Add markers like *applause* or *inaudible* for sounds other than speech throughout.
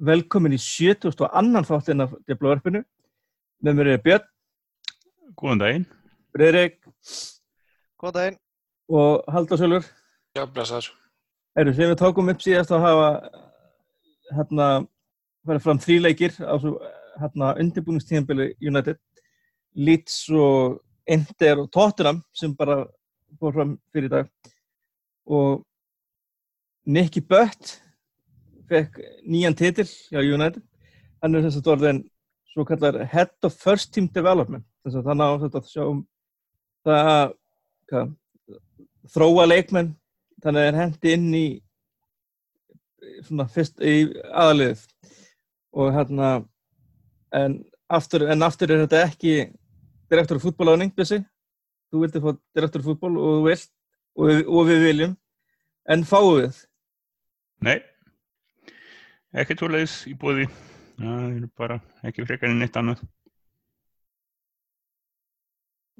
velkomin í 70. og annan þáttin af Diblavarpinu. Með mér er Björn, Góðan daginn. Breirik Góðan daginn. og Haldarsölur. Já, blessaður. Erum við tókum upp síðast að hafa hérna farið fram þríleikir á svo hérna undirbúningstíðanbili United. Leeds og Inter og Tottenham sem bara fór fram fyrir dag. Og Nicky Butt fekk nýjan titil hjá United. Hann er þess að orðin svo kallar Head of First Team Development. Þess að þannig á þetta að sjá um það að hvað, þróa leikmenn. Þannig að það er hendi inn í svona fyrst í aðaliðið og hérna en aftur, en aftur er þetta ekki direktor fútbóláning þessi þú vildi fá direktor fútból og þú vilt og og við viljum. En fáum við? Nei, ekki tólaðis í bóði. Það er bara ekki frekar en neitt annað.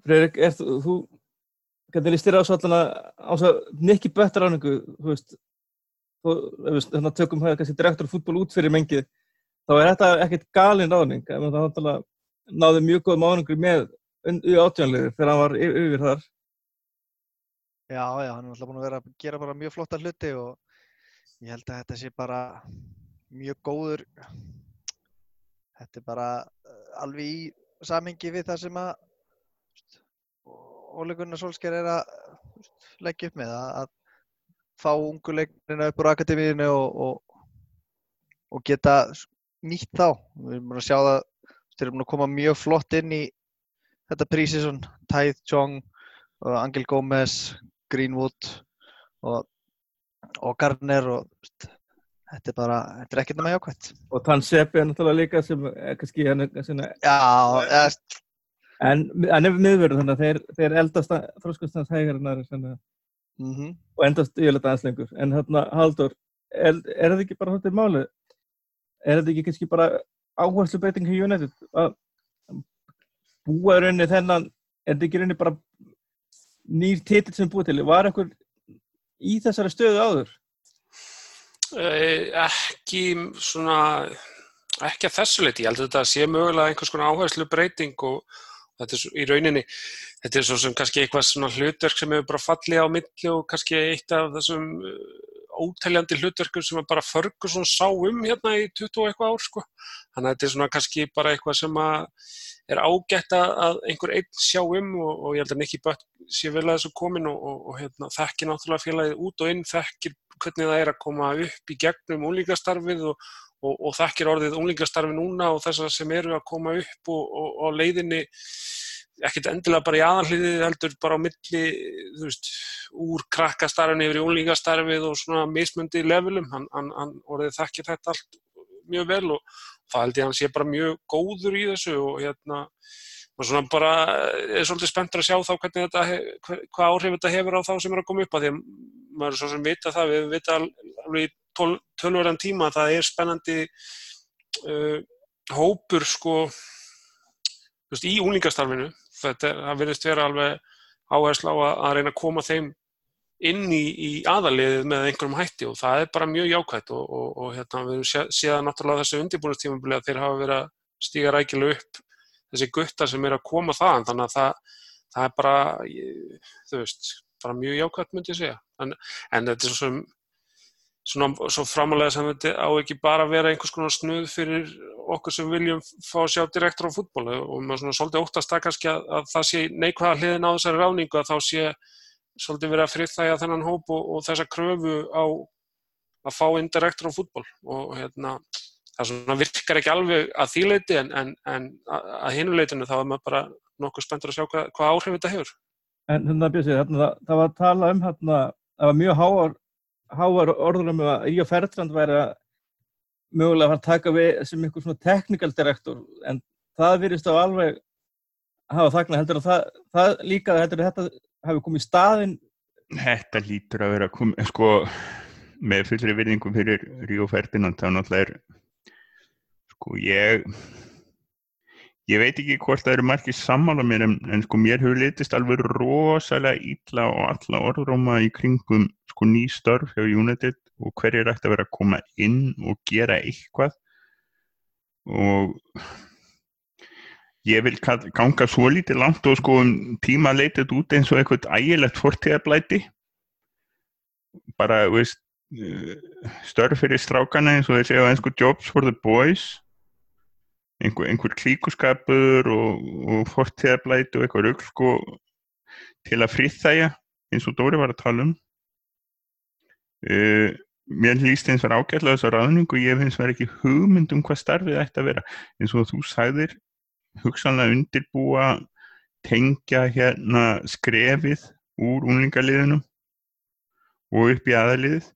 Freyrik, er þú, líst þér á svo allan að á svo nikki böttar áningu þú veist? Þú, ef við þannig tökum það kannski direktor fútból út fyrir mengið. Þá er þetta ekkert galin ráning en það náttúrulega náði mjög góðum áningur með í átjánliði þegar hann var yfir, yfir þar. Já, já, hann er alltaf búin að vera að gera bara mjög flotta hluti og ég held að þetta sé bara mjög góður þetta er bara uh, alveg í samhengi við það sem að Óli Gunnar Solskjær er að leggja upp með að, fá ungu leiknina upp úr akademíinu og, og, og geta nýtt þá. Við erum búin að sjá það, þeir eru búin að koma mjög flott inn í þetta prísisson, Tæð Jong, Angel Gómez, Greenwood og, og Garner og þetta er bara, þetta er ekkert nema jákvæmt. og Tann Seppi er náttúrulega líka sem er kannski hann er svona Já, en hann er miðverður þannig að þeir, þeir eldast þróskustans hægar en aðri svona, mm -hmm. og endast yfirleitt aðeins lengur en hérna Haldur, er, er þetta ekki bara þetta málið? Er þetta ekki kannski bara áherslu breyting hjá United að búa í rauninni þennan er þetta ekki í rauninni bara nýr titill sem búið til var ekkur í þessari stöðu áður? Eh, Ekki svona, ekki að þessu leiti. Ég held að þetta sé mögulega einhvers konar áherslu breyting og þetta er svo, í rauninni, þetta er svo sem kannski eitthvað svona hlutverk sem hefur bara fallið á milli og kannski eitt af þessum uh, óteljandi hlutverkum sem bara Ferguson sá um hérna í 20 og eitthvað ár sko. Þannig að þetta er svona kannski bara eitthvað sem að er ágætt að að einhver einn sjá um og, og ég held að Nicky Butt sé vel að þessu komin og, og, og hérna, þekkir náttúrulega félagið út og inn, þekkir hvernig það er að koma upp í gegnum unglingastarfið og, þekkir orðið unglingastarfi núna og þessar sem eru að koma upp og leiðinni ekkert endilega bara í aðalhliðið heldur bara á milli, þú veist, úr krakkastarfinu yfir í unglingastarfið og svona mismundi levelum, hann, hann, hann orðið þekkir þetta allt mjög vel og það held ég að hann sé bara mjög góður í þessu og hérna og svona bara er svolítið spenntur að sjá þá hvernig þetta, hef, hvað áhrif þetta hefur á þá sem er að koma upp að því að maður er svo sem vita það, við vita alveg í tölverðan tíma að það er spennandi uh, hópur sko veist, í úlingastarfinu þetta er, verðist vera alveg áherslu á að, að reyna að koma þeim inn í, í aðaliðið með einhverjum hætti og það er bara mjög jákvægt og, og, og hérna við höfum séð náttúrulega þessu undirbúinustífambili að þeir hafa verið að stíga rækilega upp þessi guttar sem er að koma þaðan þannig að það, það er bara veist, bara mjög jákvæmt myndi ég segja, en, en þetta er svo svona svo framalega þetta á ekki bara að vera einhvers konar snuð fyrir okkur sem viljum fá að sjá direktor á fútbólu og maður svona svolítið óttast það kannski að, að það sé neikvæða hliðin á þessari ráningu að þá sé svolítið verið að friðþægja þennan hóp og, og þessa kröfu á að fá inn direktor á fútból og hérna það svona virkar ekki alveg að þýleiti en, en, en að hinuleitinu þá er maður bara nokkuð spenntur að sjá hvað, hvað áhrif þetta hefur. En hérna Björnsið, hérna, það, það var að tala um hérna, það var mjög háar, háar orður um að Ríó Ferdrand væri að mögulega að fara að taka við sem einhver svona technical director en það virðist á alveg hafa þakna, heldur að það, það líka heldur að þetta hafi komið í staðin Þetta lítur að vera komið, sko, með fullri virðingum fyrir Ríó Ferdinand, þá náttúrulega er sko ég ég veit ekki hvort það eru margir sammála mér en, en sko mér hefur litist alveg rosalega ítla og alla orðróma í kringum sko ný störf hjá United og hverjir ætti að vera að koma inn og gera eitthvað. Og ég vil ganga svo lítið langt og sko um tíma leitið út eins og eitthvað ægilegt fortíðarblæti bara, veist störf fyrir strákana eins og þeir segja á einsku jobs for the boys einhver, einhver klíkuskapur og, og fortíðarblæti og eitthvað rugl sko til að friðþæja eins og Dóri var að tala um. Uh, mér líst eins var ágætlega þessar ráðningu og ég hef eins var ekki hugmynd um hvað starfið ætti að vera. Eins og þú sagðir hugsanlega undirbúa tengja hérna skrefið úr unglingaliðinu og upp í aðaliðið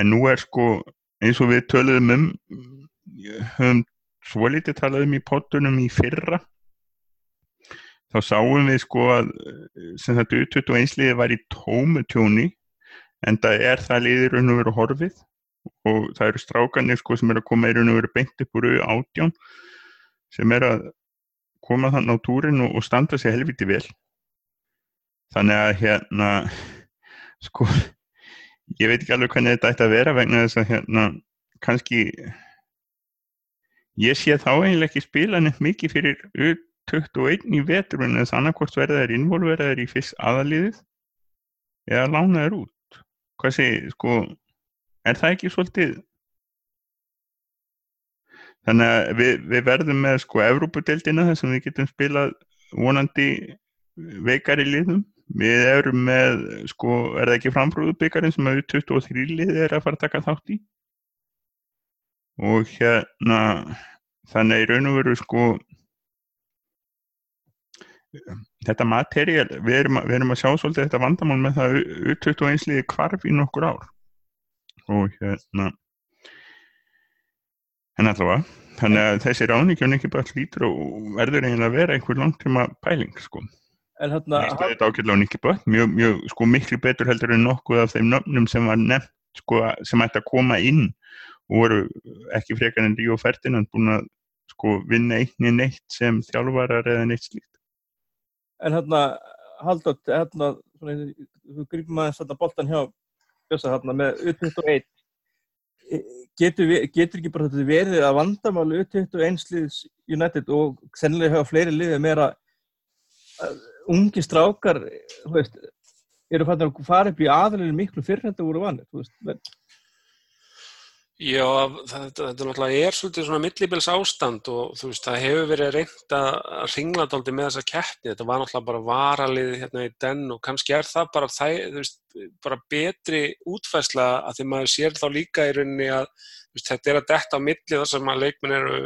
en nú er sko eins og við töluðum um höfum svo litið talað um í pottunum í fyrra. Þá sáum við sko að eh, sem þetta U21 liðið var í tómu tjóni en það er það liðið raun og veru horfið. Og það eru strákanir sko sem eru að koma í raun og veru beint upp úr átján sem er að koma þannig á túrin og, og standa sig helviti vel. Þannig að hérna sko ég veit ekki alveg hvernig þetta ætti að vera vegna þess að hérna kannski ég sé þá eiginlega ekki spila nefn mikið fyrir U21 í vetur en þess annarkort verða þeir involveraðir í fyrst aðaliðið eða lána þeir út? Hvað segir, sko er það ekki svolítið? Þannig að við, við verðum með sko Evrópudeldina þar sem við getum spilað vonandi veikari liðum. Við erum með sko, er það ekki frambrúðu byggarinn sem að 23 liði er að fara að taka þátt í og hérna þannig í raun og veru sko þetta materiál, við erum, við erum að sjá svolítið þetta vandamál með það U21 liði kvarf í nokkur ár. Og hérna en allavega þannig að þessi ráningjörn ekki bara lítur og verður eiginlega að vera einhver langtíma pæling sko. Hérna, þetta ágætlega á Nicky Butt, mjög, mjög, sko, miklu betur heldur en nokkuð af þeim nöfnum sem var nefnt, sko, sem ætti að koma inn og voru ekki frekar en Ríó Ferdinand búin að, sko, vinna einni neitt sem þjálfarar eða neitt slíkt. en hérna, Halldór, hérna, þú grýpum aðeins hérna boltan hjá Bjössa hérna með U21. E, Getur, getur ekki bara þetta verið að vandamáli U21 liðs United og sennilega hafa fleiri liðið meira að ungi strákar, þú veist, eru fannir að fara upp í aðalinu miklu fyrr en þetta voru vanir, þú veist, men, Já, þetta, þetta náttúrulega er svolítið svona millibils ástand og þú veist, það hefur verið reynd að ringla dálítið með þessa keppni, þetta var náttúrulega bara varalið hérna í den og kannski er það bara, það, veist, bara betri útfæsla að því maður sér þá líka í rauninni að veist, þetta er að detta á milli þar sem að leikminn eru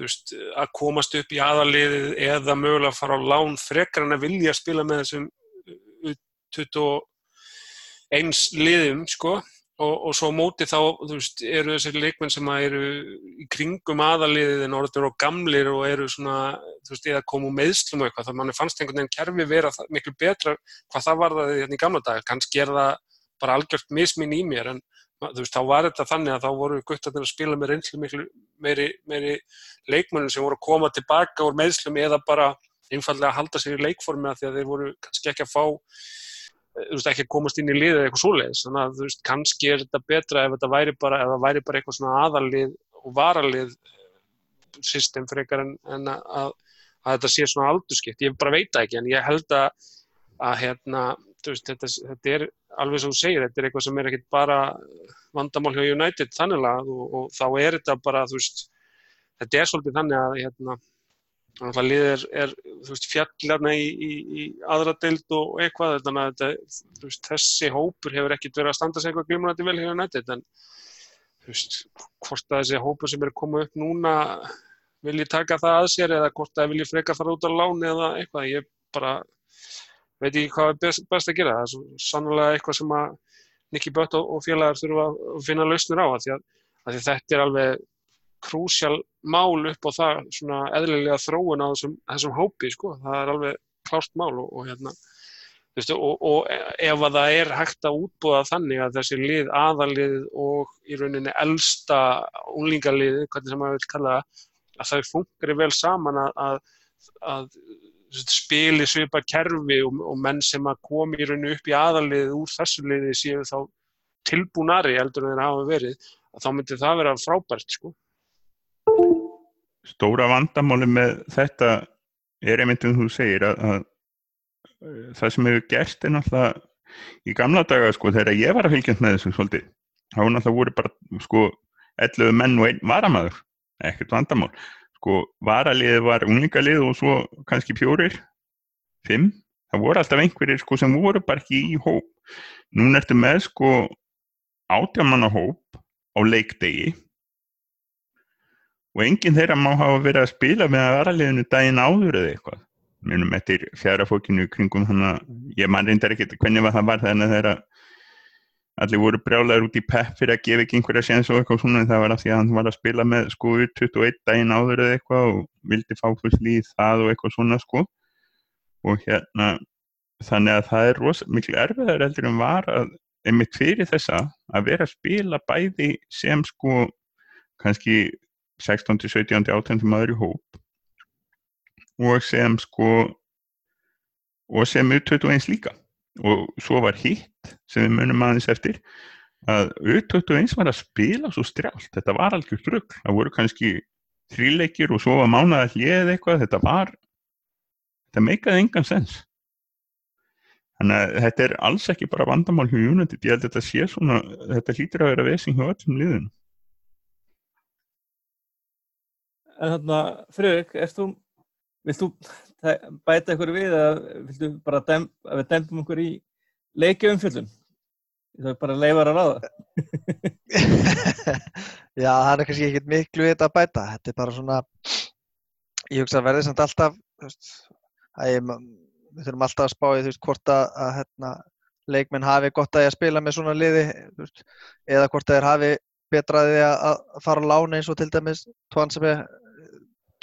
veist, að komast upp í aðaliðið eða mögulega að fara á lán frekar en að vilja spila með þessum uh, 21 liðum, sko og, og svo móti þá, þú veist, eru þessir leikmenn sem að eru í kringum aðaliðið en orðin og gamlir og eru svona, þú veist, eða komu meðslum og eitthvað, þannig að manni fannst einhvern veginn kerfi vera það- miklu betra hvað það var það hérna í gamla dag, kannski er það bara algjört mismin í mér en þú veist, þá var þetta þannig að þá voru guttarnir að spila með reynslu miklu meiri, meiri leikmennum sem voru að koma tilbaka úr meðslum eða bara einfallega að halda sér í leikformi af því að þeir voru kannski ekki að fá þú veist, ekki að komast inn í liðið eða eitthvað svoleiðis. Þannig að þú veist, kannski er þetta betra ef þetta væri bara, ef það væri bara eitthvað svona aðallið og varalið system frekar en, en að, að, að þetta sé svona aldurskipt, ég bara veit ekki en ég held að, að hérna, þú veist, þetta, þetta er alveg sem þú segir, þetta er eitthvað sem er ekkit bara vandamál hjá United þannig að og, og þá er þetta bara, þú veist þetta er svolítið þannig að hérna, þannig að liðið er, er veist, fjallarna í, í, í aðra deild og eitthvað, þannig að þetta, veist, þessi hópur hefur ekkit verið að standa sig eitthvað glimrandi vel hjá United en veist, hvort að þessi hópur sem er koma upp núna vilji taka það að sér eða hvort að vilji freka fara út á láni eða eitthvað, ég bara veit ekki hvað er best, best að gera. Það er svo sannlega eitthvað sem að Nicky Butt og, og félagar þurfa að finna lausnir á að því að, að því þetta er alveg krúsjál mál upp á það svona eðlilega þróun á þessum, þessum hópi sko, það er alveg klárt mál og, og hérna þú veist, og, og ef að það er hægt að útbúða þannig að þessi lið aðalið og í rauninni elsta unglingalið, hvernig sem maður vil kalla það að þau funkari vel saman að, að, að spili svipa kerfi og, og menn sem að komi í rauninu upp í aðalið úr þessu liði séu þá tilbúnari heldur en þeir hafa verið þá myndi það vera frábært sko. Stóra vandamáli með þetta er einmitt um þú segir að, að það sem hefur gerst er náttúrulega í gamla daga sko þegar ég var að fylgjast með þessu svolítið þá náttúrulega voru bara sko 11 menn og einn varamæður ekkert vandamál. Sko varaliðið var unglingalið og svo kannski fjórir fimm, það voru alltaf einhverjir sko sem voru bara ekki í hóp. Núna ertu með sko átjamanna hóp á leikdegi og enginn þeirra má hafa verið að spila með að varaliðinu daginn áður eða eitthvað. Mjögum eftir fjara fókinu kringum þannig að ég mann reyndar ekkert hvernig það var þannig að þeirra allir voru brjálæður út í pepp fyrir að gefa ekki einhverja séns og eitthvað svona það var að því að hann var að spila með sko 21 daginn áður eða eitthvað og vildi fá fullt líð það og eitthvað svona sko. Og hérna þannig að það er ros, miklu erfiðar heldur en var að einmitt fyrir þessa að vera að spila bæði sem sko kannski 16. 17. 18. maður í hóp og sem sko og sem U21 líka og svo var hitt sem við munum aðeins eftir að U21 var að spila svo strjált, þetta var algjör drögg það voru kannski þríleikir og svo var mánaða hlið eitthvað þetta var, þetta meikaði engan sens þannig að þetta er alls ekki bara vandamál hjá United, ég held að þetta sé svona þetta hlýtur að vera vesing hjá öllum liðun En þarna, Friðrik, erst þú Vilt þú bæta ykkur við að viltu bara dem, að við dempum ykkur í leikjaumfjöldun? Ég þarf bara að leifa að ráða. *laughs* Já, það er kannski ekkert miklu við þetta að bæta. Þetta er bara svona, ég hugsa að verði samt alltaf, þú veist, ég, við þurfum alltaf að spá í þú veist hvort að, að hérna, leikmenn hafi gott að ég að spila með svona liði, þú veist, eða hvort að þeir hafi betraði að, fara á lána eins og til dæmis tvann sem ég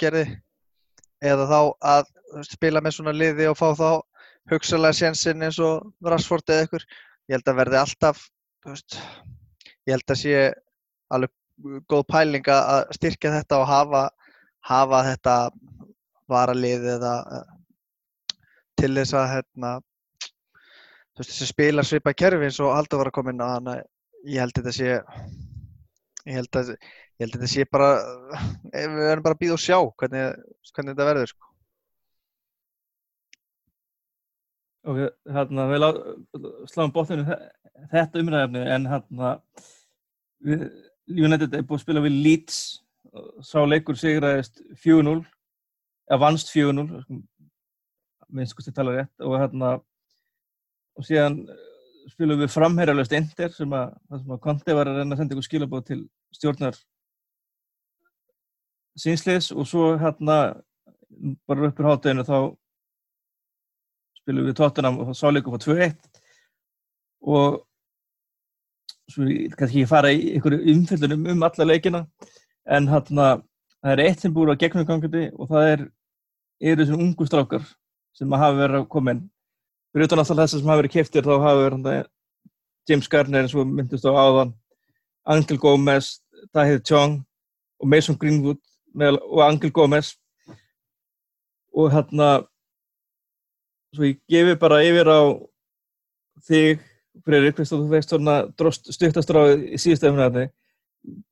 gerði eða þá að spila með svona liði og fá þá hugsalega sénsinn eins og Rashford eða ykkur ég held að verði alltaf veist, ég held að sé alveg góð pæling að styrkja þetta og hafa, hafa þetta varalið eða til þess að hérna, þú veist þessi spilar svipa kerfi eins og Haldur var að koma inn á þannig ég held að þetta sé ég held að ég held að þetta sé bara eh, við verðum bara að býða og sjá hvernig, hvernig þetta verður sko. Ok, hérna við sláum bóttinu þetta umræðafni en hérna United er búið að spila við Leeds sá leikur sigraðist 4-0 eða vannst 4-0 minnst sko til tala rétt og hérna og síðan spilum við framherjarlöst Inder sem að, Conte var að reyna að senda ykkur skilabóð til stjórnar sínsliðs og svo hérna bara uppur hátteginu þá spilum við tóttunum og þá sáleikum á 2-1 og svo kannski ekki fara í einhverju umfyllunum um alla leikina en hérna það er eitt sem búið á gegnum gangandi og það er eru þessum ungu strákar sem hafa verið að koma inn. Fyrir utan alltaf þessar sem hafa verið keftir þá hafa verið hérna James Garner eins og myndist á áðan Angel Gómez, Tahir Chong og Mason Greenwood með, og Angel Gómez. Og hérna svo ég gefi bara yfir á þig Freyrík, þú veist svona stuttastráð í síðustöfuna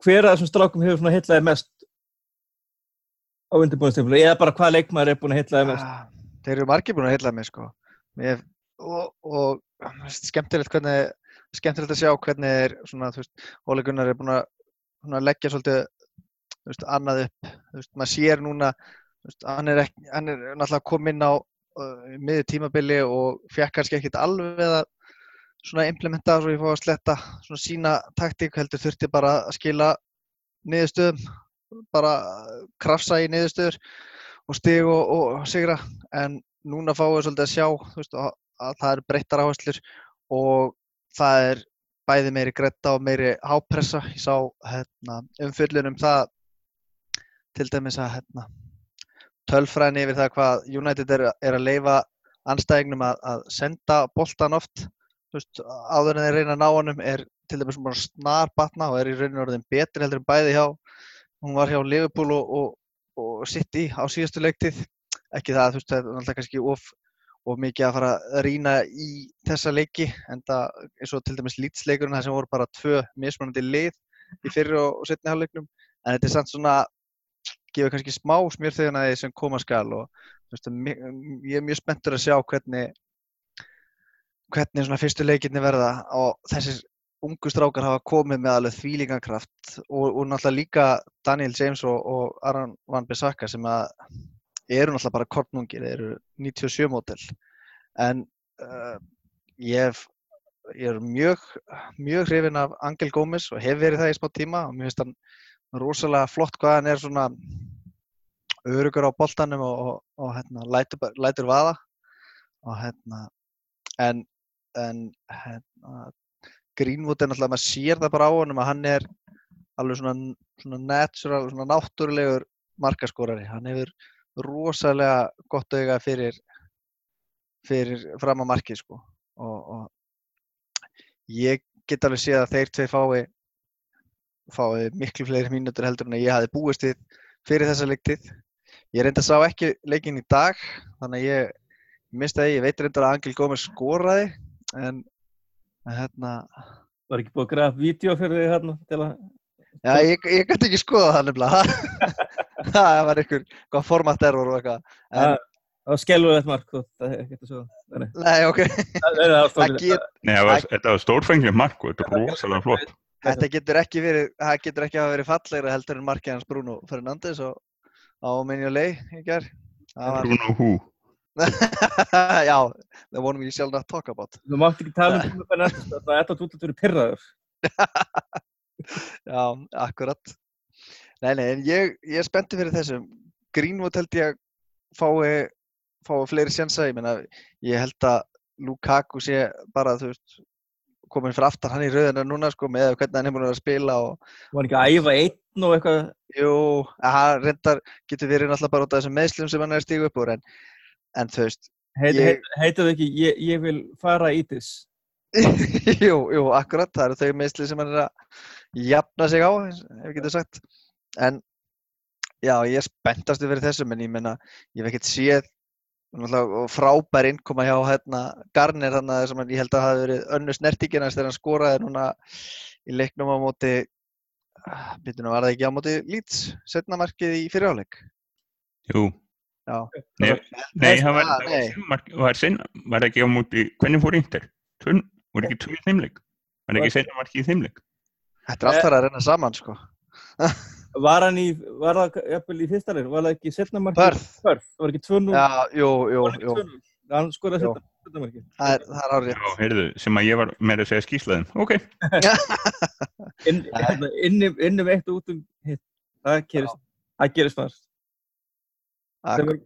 hver að þessum strákum hefur svona hitlaði mest á undirbúinastöfnu eða bara hvað leikmaður er búin að hitlaði mest? Ah, Þeir eru margir búin að hitlaði mest sko. Mér, og, og skemmtilegt hvernig skemmtilegt að sjá hvernig er svona, veist, Óli Gunnar er búin að leggja svolítið veist, annað upp, veist, maður sér núna, veist, hann, er ekki, hann er náttúrulega kominn á uh, miður tímabili og fekk kannski ekkit alveg að implementa svo ég fá að sletta svona sína taktík heldur þurfti bara að skila niðurstöðum, bara krafsa í niðurstöður og stig og, og sigra en núna fáum við svolítið að sjá veist, að það er breyttar áherslur og það er bæði meiri gretta og meiri hápressa. Ég sá hérna, umfyllun um það til dæmis að hérna, tölfræðin yfir það hvað United er, er að leifa anstæðingnum að, að senda boltan oft veist, áður en þeir reyna að ná honum er til dæmis svona snar batna og er í rauninu orðin betri heldur en bæði hjá hún var hjá Liverpool og, og, og City á síðastu leiktið ekki það, þú veist, það er alltaf kannski of, of mikið að fara að rýna í þessa leiki en það er svo til dæmis lýtsleikurinn það sem voru bara tvö mismunandi lið í fyrir og, setni hálfleiknum en þetta er samt svona gefur kannski smá smjörþeguna því sem koma skal og veist, ég er mjög spenntur að sjá hvernig hvernig svona fyrstu leikirni verða og þessir ungu strákar hafa komið með alveg þvílíkan kraft og, og náttúrulega líka Daniel James og, og Aron Van Bissaka sem að eru náttúrulega bara kornungir, eru 97 mótel en uh, ég, hef, ég er mjög mjög hrifin af Angel Gómez og hef verið það í smá tíma og mér finnst hann rosalega flott hvað hann er svona örugur á boltanum og, og, og hérna, lætur, lætur vaða. Og hérna en, en hérna, Greenwood er náttúrulega, maður sér það bara á honum að hann er alveg svona, svona natural, svona náttúrulegur markaskorari, hann hefur rosalega gott auga fyrir fyrir fram að markið sko. Og, og ég get alveg séð að þeir tvei fái fái miklu fleiri mínútur heldur en ég hafi búist við fyrir þessa leiktið ég reynda að sá ekki leikinn í dag þannig að ég misti það, ég veit reyndar að Angel Gómez skoraði en en hérna Var ekki búið að grafa vídeo fyrir þig hérna til að Já, ég, ég gæti ekki skoða það nefnilega. *laughs* það var einhver hvað format error og eitthvað. En, Það það var skelvulegt mark, það er ekkert að segja. Nei, nei. nei, ok. Nei, það var, þetta var stórfenglega mark og þetta er rosalega flott. þetta getur ekki verið, það getur ekki hafa verið fallegra heldur en markið hans Bruno Fernandes og á Minjolei í gær. Það var, Bruno Hú. *laughs* já, the one we shall not talk about. Þú mátt ekki tala um Bruno Fernandes, það er þetta út að vera pyrraður. Já, akkurat. Nei, nei, en ég, ég er spenntið fyrir þessum. Greenwood held ég að fái, fái fleiri sjensa. Ég meina, ég held að Lukaku sé bara, þú veist, komin fyrir aftan hann í rauðina núna, sko, með hvernig hann er búin að spila og, Var ekki að æfa einn og eitthvað. jú, að hann reyndar getur verið náttúrulega bara út af þessum meðslum sem hann er stíga upp úr, en, en þú veist, Heit, Ég- heit, heitir það ekki, ég, ég vil fara í þess. *laughs* jú, jú, akkurat, það eru þau meðsli sem hann er að jafna sig á, ef ég getur sagt. En já, ég er spenntastu fyrir þessum, en ég menna, ég hef ekkert séð frábær innkoma hjá hérna, Garnir, þannig að sem ég held að hafi verið önnu snertíkinast þegar hann skoraði núna í leiknum á móti, býtum var það ekki á móti Leeds, setna markið í fyrirháleik. Jú. Já, Nei, nei, það var, Ah, það var, fimm mark- var, sen, var ekki á móti, hvernig fór Inter? Tvön, voru ekki í þeimleik? Var ekki senna marki í þeimleik? þetta er alltaf að renna saman, sko. *laughs* Var hann í, var það jafnvel í fyrsta leir, var það ekki setna markið? Perth. Perth, það var ekki 2-0. Já, jú, jú, jú, 2-0? Hann skoraði Jú. setna, setna markið. það er, það er árið. Já, heyrðu, sem að ég var með að segja skýslaðum. Ok, *laughs* Inn, hérna, inni, inni við eitt og út um hitt. Það gerist, það gerist maður. Þegar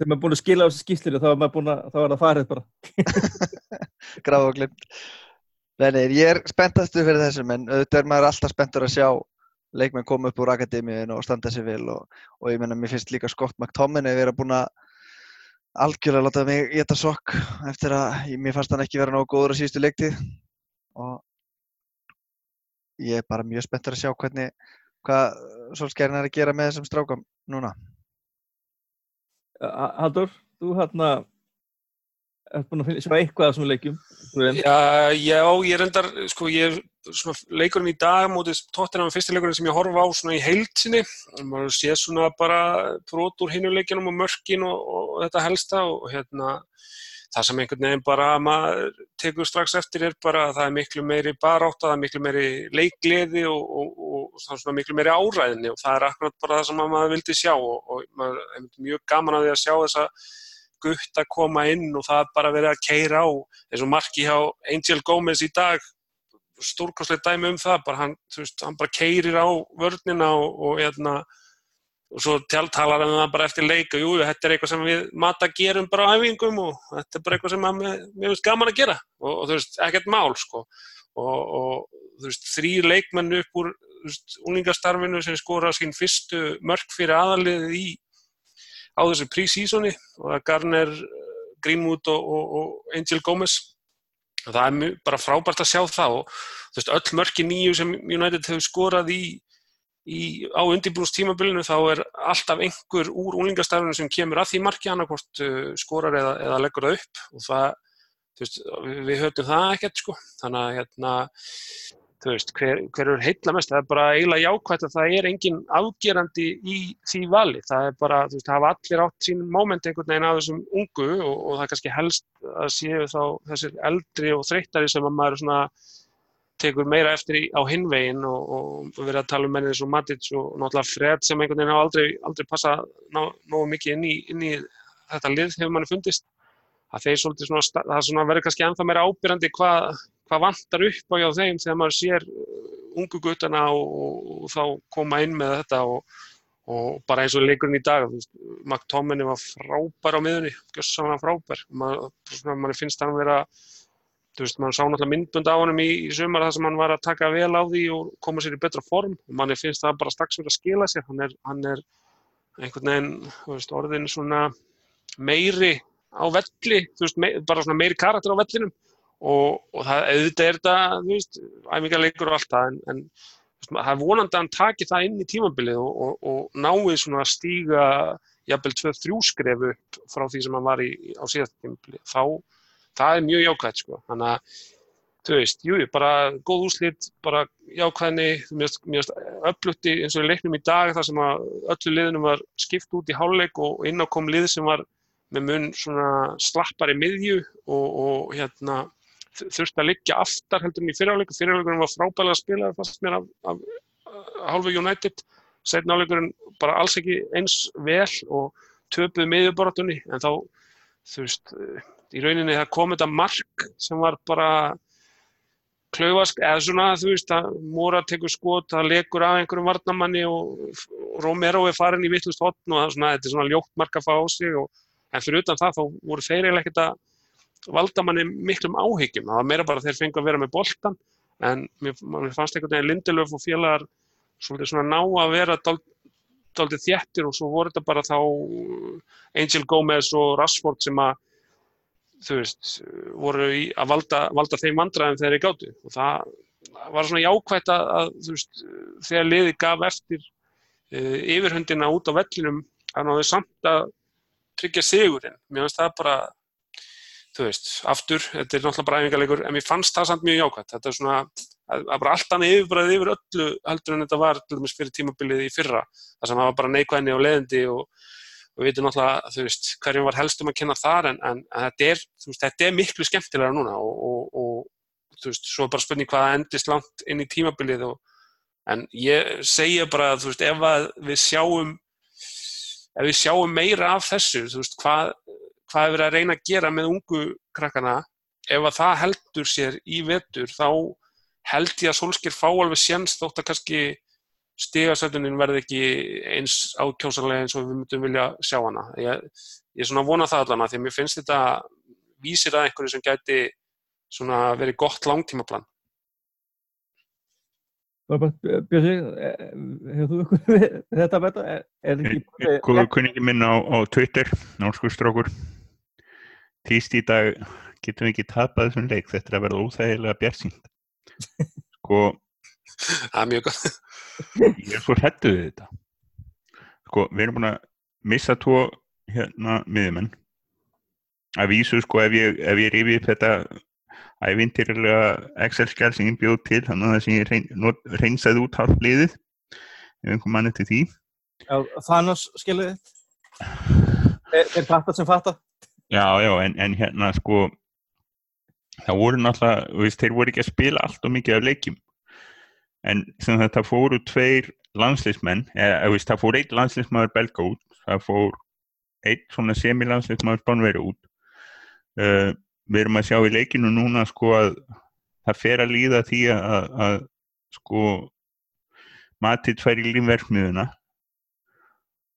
þegar maður er búin að skila á þessu skýslir þá er maður búin að, þá er það farið bara. *laughs* grafa og glimt. Nei, nei, ég er spenntastu fyrir þessum en auðvitað er maður alltaf spenntur að sjá leikmenn koma upp úr akademíun og standa sér vel og, og ég menna mér finnst líka Scott McTominay vera búin að algjörlega láta mig geta sokk eftir að ég- mér fannst hann ekki vera nógu góður á síðustu leiktið og ég er bara mjög spenntur að sjá hvernig hvað Solskjærin er að gera með þessum strákam núna. Ha- Halldór, þú hérna ert búin að finna, sjá eitthvað af þessum leikjum. Guðinn. Já, já, ég reyndar, sko, ég er leikurinn í dag mótið tóttina með fyrsti leikurinn sem ég horfa á svona í heildsinni og maður sé svona bara brot úr hinuleikinum og mörkin og, og, þetta helsta og hérna það sem einhvern veginn bara maður tekur strax eftir er bara að það er miklu meiri barátta, það er miklu meiri leikgleði og, og, og það er svona miklu meiri áræðinni og það er akkurat bara það sem að maður vildi sjá og maður er mjög gaman að því að sjá þessa gutt að koma inn og það er bara verið að keira á eins og marki hjá Angel Gómez í dag stórkostlega dæmi um það bara hann, þú veist, hann bara keirir á vörnina og, og, hérna, og svo tjáltalar hann það bara eftir leika jú, þetta er eitthvað sem við mata gerum bara á æfingum og þetta er bara eitthvað sem mér finnst gaman að gera. Og, og þú veist, ekkert mál sko. Og, og þú veist, þrýr leikmenn upp úr úlingastarfinu sem skora sín fyrstu mörk fyrir aðaliðið í á þessu pre-seasoni. Og það er Garner, Greenwood og, og, Angel Gómez það er mjög, bara frábært að sjá það og þú veist, öll mörki nýju sem United hefur skorað í, í á undirbúnus tímabilinu þá er alltaf einhver úr úlingastarfinu sem kemur að því marki annarkvort uh, skorar eða, eða leggur það upp. Og það, þú veist, við höfum það ekkert sko, þannig að hérna þú veist, hver, hver er heilla mest, það er bara eiginlega jákvæmt að það er engin afgerandi í því vali, það er bara, þú veist, það hafa allir átt sín móment einhvern veginn að þessum ungu og, og það er kannski helst að séu þá þessir eldri og þreyttari sem að maður svona tekur meira eftir í, á hinvegin og, og verið að tala um mennið eins og Matic og náttúrulega Fred sem einhvern veginn hafa aldrei, aldrei passa nógu mikið inn í, inn í þetta lið hefur manni fundist. Að þeir svolítið svona, það svona verður kannski ennþá meira ábyrjandi hvað hva vantar upp á hjá þeim þegar maður sér uh, ungu guttana og, og, þá koma inn með þetta og, og bara eins og leikurinn í dag McTominay var frábær á miðunni gössanlega frábær. Mann finnst hann vera þú veist, mann sá náttúrulega myndbund á honum í, í sumar þar sem hann var að taka vel á því og koma sér í betra form. Og manni finnst það bara strax verið að skila sér. Hann er, hann er einhvern veginn veist, orðin svona meiri á velli veist, mei, bara svona meiri karakter á vellinum og, og það auðvitað er þetta þú veist, æfingarleikur og allt það en, en veist, það er vonandi að hann taki það inn í tímabilið og, og, og náið svona að stíga jafnvel 2-3 skref upp frá því sem hann var í, á síðast tímabilið þá það er mjög jákvæmt sko. Þannig að, þú veist, jú, bara góð úslit, bara jákvæðni, mjög öflutti eins og í leiknum í dag þar sem að öllu liðunum var skipt út í háluleik og inn á kom lið sem var með mun svona slappari miðju og, og hérna þurfti að liggja aftar heldur en í fyrirháleiku. Fyrirháleikurinn var frábæðilega að spila fast mér af, af, halvu United. Setna áleikurinn bara alls ekki eins vel og töpuði miðjuboratunni en þá, þú veist, í rauninni það kom þetta mark sem var bara klauvask, eða svona þú veist að Móra tekur skot, það lekur af einhverjum varnamanni og, Romero er farin í vittlust hotn og það er svona, þetta er svona ljótt mark að fá á sig og, en fyrir utan það þá voru þeir eiginlega ekkert að valda manni miklum áhyggjum, það var meira bara þeir fengið að vera með boltan en mér, mér fannst einhvern veginn Lindelöf og félagar svolítið svona ná að vera daldið þjættir og svo voru þetta bara þá Angel Gómez og Rashford sem að þú veist, voru í, að valda, valda þeim vandræðum þegar þeir gáttu og það var svona jákvægt að, þú veist, þegar liði gaf eftir uh, yfirhundina út á vellinum að náðu samt að tryggja sigurinn, mér finnst það bara þú veist, aftur, þetta er náttúrulega bara æfingarleikur, en mér fannst það samt mjög jákvægt þetta er svona, að bara allt annað yfirbræðið yfir öllu heldur en þetta var fyrir tímabilið í fyrra, þar sem það var bara neikvæðni og leðindi og við veitum náttúrulega, þú veist, hverjum var helst um að kynna þar en, en, þetta, er, veist, þetta er miklu skemmtilega núna og, og, og þú veist, svo bara spurning hvaða endist langt inn í tímabilið og, en ég segja bara, þú veist, ef við sjáum ef við sjáum meira af þessu, þú veist, hvað hvað er verið að reyna að gera með ungu krakkana, ef að það heldur sér í vetur, þá held ég að Solskjær fá alveg séns þótt að kannski stigasöfnunin verði ekki eins ákjósanlega eins og við myndum vilja sjá hana. Ég, ég er svona að vona það allan að því að mér finnst þetta vísir að einhverju sem gæti svona verið gott langtímaplan. Björsi, hefur þú ykkur *laughs* þetta betta? Góður kunningi minn á, á Twitter, náskustrókur, týst í dag getum við ekki tapað þessum leik, þetta er að vera óþægilega björnsýnd. Sko, það er mjög gott. ég er svo hættuð við þetta. Sko, við erum búin að missa tvo hérna miðjumenn. Að vísu sko ef ég, ef ég rifi upp þetta ævintýrlega Excel-skjál sem ég bjóð til þannig að það sem ég reyn, reynsaði út hálf liðið ef einhver mann eftir því. Já, Thanos skilðið *sighs* þeir fattar sem fattar Já, já, en, en hérna sko það voru náttúrulega, veist, þeir voru ekki að spila allt og mikið af leikjum. En sem þetta fóru tveir landsleismenn, eða veist, það fór einn landsleismæður belga út, það fór einn svona semilandsleismæður spánveri út. Uh, við erum að sjá í leikinu núna sko að það fer að líða því að, að, að sko Matit fær í lífverkmiðuna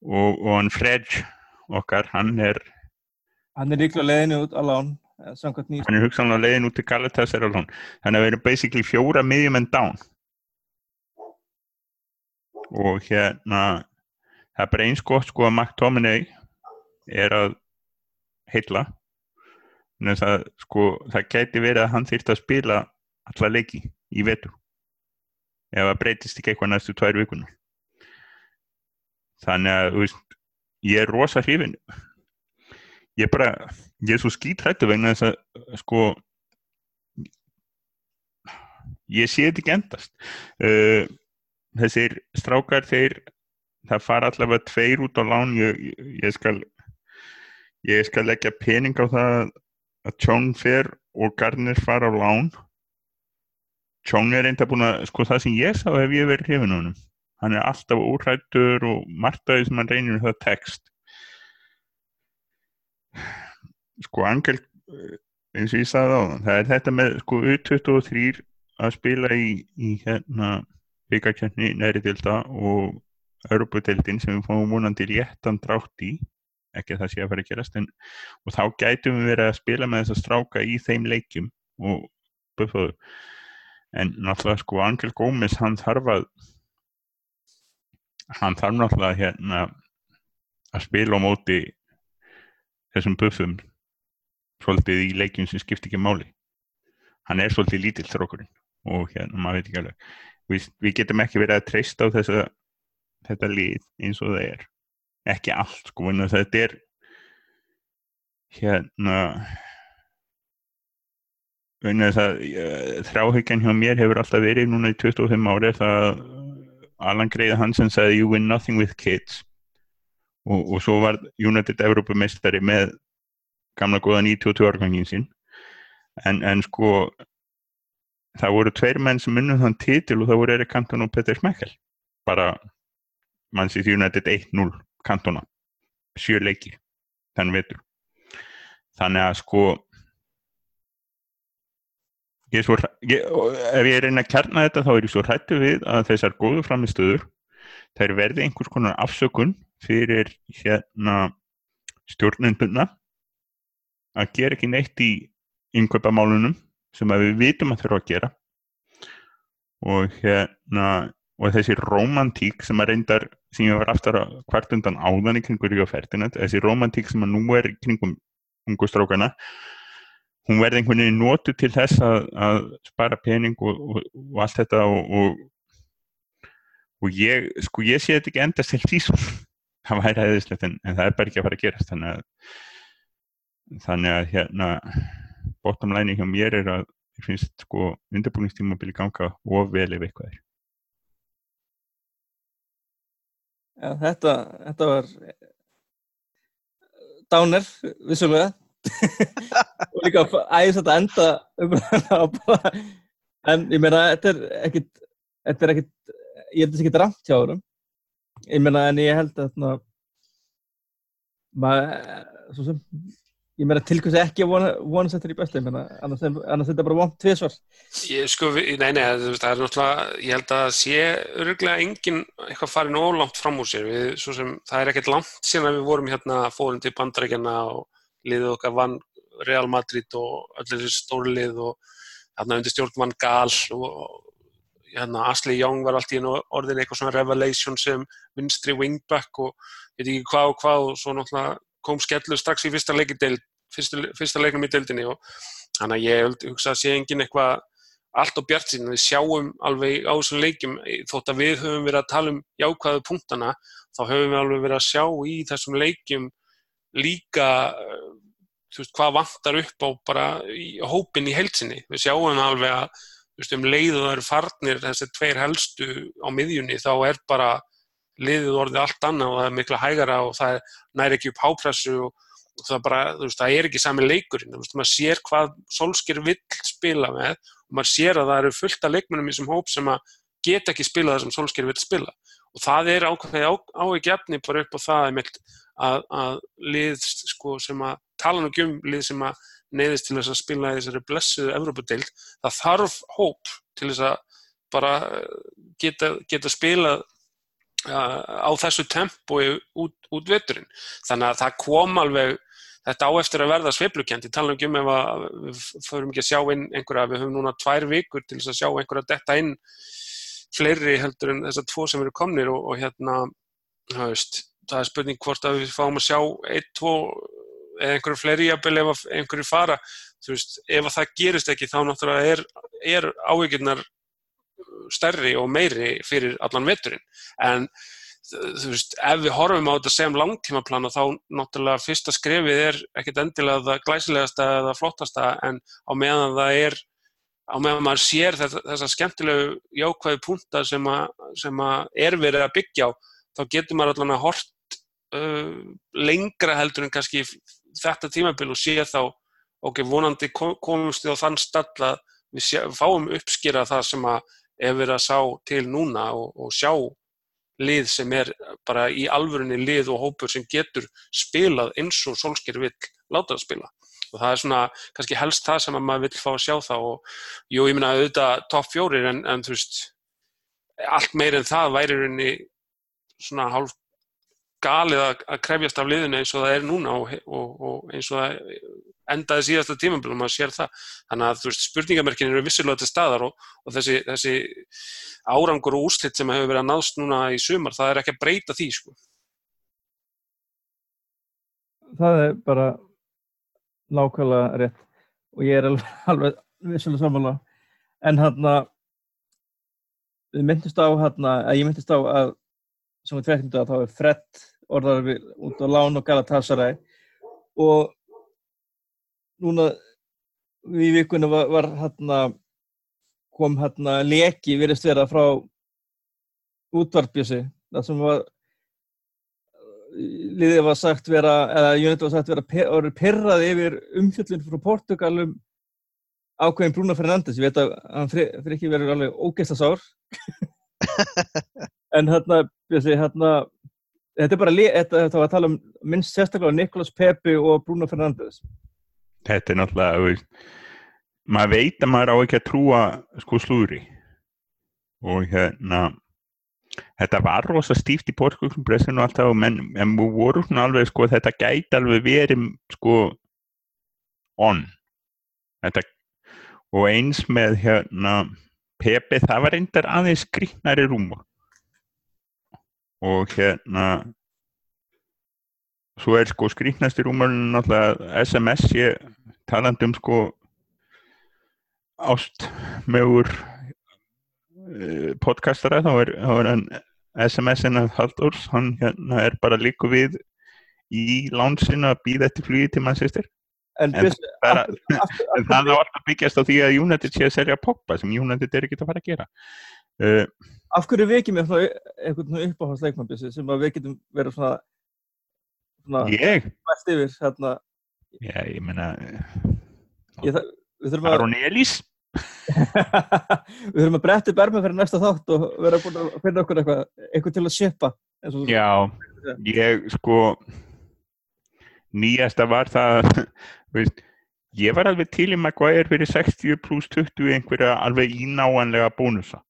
og, og hann Fredj okkar, hann er hann er líklega leiðinu út á lán hann er hugsanlega leiðinu út til Galatasaray á lán. Þannig að við erum basically fjóra miðjum en down. Og hérna það er bara eins gott sko að McTominay er að heilla. Það, sko, það geti verið að hann þýrt að spila alla leiki í vetu ef það breytist ekki eitthvað næstu tvær vikunar þannig að veist, ég er rosa hrifin ég bara ég er svo skítrættu vegna þess að sko ég sé þetta ekki endast. Uh, þessir strákar þeir það fara allavega tveir út á lán. Ég, ég, skal ég skal leggja pening á það að Tjón fer og Garnir fara á lán. Tjón er reynda búin að sko það sem ég sá hef ég verið hrifin á hann hann er alltaf úrættur og margt því sem hann reynir það text sko Angel eins og ég sagði á það er þetta með sko U23 að spila í, í hérna byggakjörni næri dilda og Europadeildin sem við fáum vonandi réttan drátt í ekki að það sé að fara að gerast en, og þá gætum við verið að spila með þess að stráka í þeim leikjum og buffaðu en náttúrulega sko Angel Gómez hann þarf að hann þarf náttúrulega hérna að spila á móti þessum buffum svolítið í leikjum sem skipt ekki máli. Hann er svolítið lítill þrókurinn og hérna maður veit ekki alveg. Við, við getum ekki verið að treysta á þessa, þetta lið eins og það er. Ekki allt sko en þetta er hérna þráhyggjan hjá mér hefur alltaf verið núna í 25 ári það Alan Greiða Hansen sagði you win nothing with kids og, og svo var United Evropamestari með gamla góða 92 árgangin sín. En, en sko það voru tveir menn sem unnum þann títil og það voru Erik Cantona og Petter Schmeichel. Bara mannsið United 1-0 Cantona. Sjö leiki þann vetur. Þannig að sko ég svo, ég, ef ég einn að kærna þetta þá er ég svo hrættu við að þessar góðu framistöður þær verði einhvers konar afsökun fyrir hérna stjórnenduna að gera ekki neitt í innkaupamálunum sem við vitum að þurfa að gera. Og hérna og þessi romantík sem að reyndar sem ég var aftur að hvart undan áðan í kringur í offertina, þessi romantík sem að nú er kringum ungustrákana hún verði einhvern veginn nótu til þess að, að spara pening og, og, og allt þetta og, og ég, sko ég sé þetta ekki endast til því það væri aðeinslegt en, en það er bara ekki að fara að gerast. Þannig að þannig að hérna bottom line hjá mér er að ég finnst sko undirbúiningstímabili ganga of vel ef eitthvað er. Já, þetta, þetta var dáner, vissulega. *laughs* Og líka æðis að enda en ég meina þetta er ekkit þetta er ekkit, ég held að þetta er ekkit ramt hjá það ég meina en ég held að maður, svo sem ég meina tilkvæmst ekki að vona, settir í bestu, ég meina annars, annars þetta er bara vont tviðsvar. Ég sko, nei, nei, það er náttúrulega, ég held að sé öruglega enginn eitthvað farin ólámt fram úr sér, við, svo sem það er ekkert langt síðan að við vorum hérna fórum til bandarækjana og liðið okkar vann Real Madrid og öll þessi stóri lið og hérna undir stjórn vann Gal og hérna Ashley Young var allt í orðin eitthvað svona revelation sem vinstri wingback og ég veit ekki hvað og hvað og svo náttúrulega kom skellu strax í fyrsta, leiknum í deildinni og þannig að ég hugsa að sé engin eitthvað allt á bjart sín, við sjáum alveg á þessum leikjum, þótt að við höfum verið að tala um jákvæðu punktana þá höfum við alveg verið að sjá í þessum leikjum líka þú veist, hvað vantar upp á bara í hópin í heilsinni, við sjáum alveg að veist, um leiðu það eru farnir þessi tveir helstu á miðjunni þá er bara liðið orðið allt annað og það er mikla hægara og það næri ekki upp hápressu og, og það, bara, veist, það er ekki sami leikurinn, veist, maður sér hvað Solskjær vill spila með og maður sér að það eru fullt af leikmennum í þessum hóp sem geta ekki spila það sem Solskjær vill spila. Og það er ákveðið á, á ekki efni bara upp á það að, að lið sko, sem að tala nú um lið sem að neyðist til þess að spila í þessari blessuðu Evrópadeild, það þarf hóp til þess að bara geta, geta spilað á þessu tempói út, út vetturinn. Þannig að það kom alveg, þetta á eftir að verða sveiflukjent. Ég tala ekki um ef að við förum ekki að sjá inn einhverja, við höfum núna tvær vikur til þess að sjá einhverja detta inn fleiri heldur en þessar tvo sem eru komnir og, og hérna, það veist, það er spurning hvort að við fáum að sjá einn, tvo eða einhverju fleiri jafnvel ef einhverju fara. Þú veist, ef að það gerist ekki þá náttúrulega er, er ávíkjurnar stærri og meiri fyrir allan veturinn en þú veist, ef við horfum á þetta sem langtímaplan og þá náttúrulega fyrsta skrefið er ekkert endilega það glæsilegasta eða flottasta en á meðan það er á meðan maður sér þessa skemmtilegu jákvæði punta sem, a, sem að er verið að byggja á þá getur maður allan að hort uh, lengra heldur en kannski þetta tímabil og sé þá ok, vonandi komumst við á þann stall að við sé, fáum uppskýra það sem að er verið að sá til núna og, og sjá lið sem er bara í alvörunni lið og hópur sem getur spilað eins og Solskjær vill láta það spila. Og það er svona kannski helst það sem maður vill fá að sjá það og jú, ég minna auðvitað topp fjórir en, en þú veist allt meir en það væri rauninni svona hálf galið að, að krefjast af liðinu eins og það er núna og, og, og eins og það endaði síðasta tímambilum að sér það. Þannig að þú veist spurningamerkin eru vissilega til staðar og, og þessi, þessi árangur og úslitt sem hefur verið að náðst núna í sumar það er ekki að breyta því sko. Það er bara nákvæmlega rétt og ég er alveg, *laughs* alveg vissulega samanlega en hann að við myndist á hann að ég myndist á að sem við tveiknum að þá er Fred orðar við út á Lán og Galatasaray. Og núna við vikunum var, var hann að kom hann að leki virðist vera frá útvarpjösi það sem var liðið var sagt vera, eða Jónit var sagt vera orðið perrað yfir umfjöldun frá Portugalum ákveðin Bruno Fernandes, ég veit að hann fyrir ekki verið alveg ógeðsta sár. *laughs* En hérna hérna þetta er bara, þetta, var að tala um minnst sérstaklega Niklas Pepe og Bruno Fernandes. Þetta er náttúrulega maður veit að maður á ekki að trúa sko slúri og hérna þetta var rosa stíft í portugalskum pressinu og alltaf menn, en við vorum svona alveg sko þetta gæti alveg verið sko on. Þetta, og eins með hérna Pepe það var reyndar aðeins skrýtnari rúmur og hérna svo er sko skrýtnasti rúmurinn náttúrulega SMS ég taland um sko ást meður Eh, podcastara þá er, þá er hann SMS-in að Halldórs, hann hérna er bara líku við í lánsinu að býða eftir flugi til mannsistir en, en, *laughs* en það er alltaf byggjast á því að United sé að selja poppa sem United er ekki að fara að gera. Uh, Af hverju við ekki með eitthvað uppáhaldsleikmannbissi sem við getum verið svona, svona Ég? Yfir, hérna. Já, ég menna Aron Elís Við þurfum að *laughs* breytta berma fyrir næsta þátt og vera búin að finna okkur eitthvað, eitthvað til að sjöpa. Já, ég sko, nýjasta var það, *laughs* veist, ég var alveg til í Maguire fyrir 60 pluss 20 einhverja alveg ínáanlega bónusa,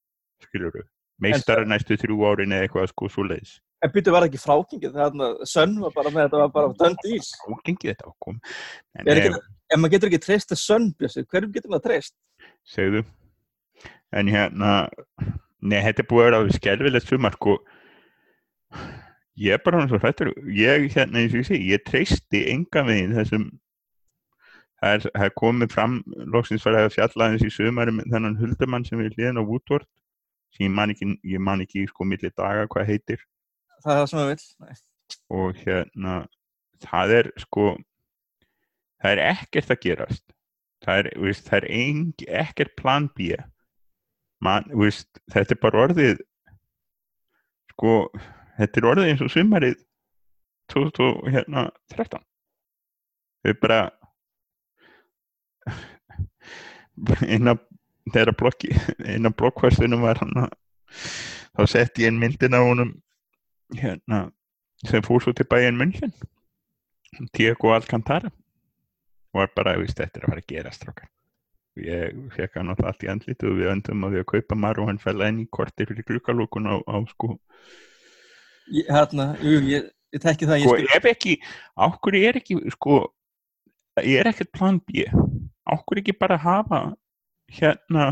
skilur þú, meistar næstu þrjú árin eða eitthvað sko svo leiðis. En byrju var ekki frákingið, þannig að sönn var bara með þetta var bara dönd ís. Frákingið þetta ákom. En, en, en maður getur ekki treyst að sönn, hverjum getur maður treyst? segðu en hérna nei, þetta er búið að vera alveg skelvilegt sumar sko ég er bara hann svo hrættur ég, hérna, eins og ég sé, ég treysti enga veginn þessum það er, komið fram loksins fyrir að fjalla eins í sumari þennan huldumann sem við hlýðin á Woodward sem ég man ekki, ég man ekki sko millir daga hvað heitir. Það er það sem ég vil og hérna það er sko það er ekkert að gerast. Það er, veist, það er ein, ekkert plan B. Man, veist, þetta er bara orðið sko þetta er orðið eins og sumarið 2013 hérna, þau bara *laughs* eina þeirra blokki eina blokkværstunum var hann þá sett ég einn myndin á honum hérna sem fór svo til bæinn München. Diego Alcantara. Var bara, veist, þetta er að fara að gera strákar. Ég fekk hann alltaf allt í andlitu og við öndum að við að kaupa mar og hann fell enn í kortir fyrir klukkalókun á, á sko. Ég, hérna, jú, ég, ég tekki það sko, ef ekki, ákkur er ekki sko, ég er ekkert plan B? Ákkur ekki bara hafa hérna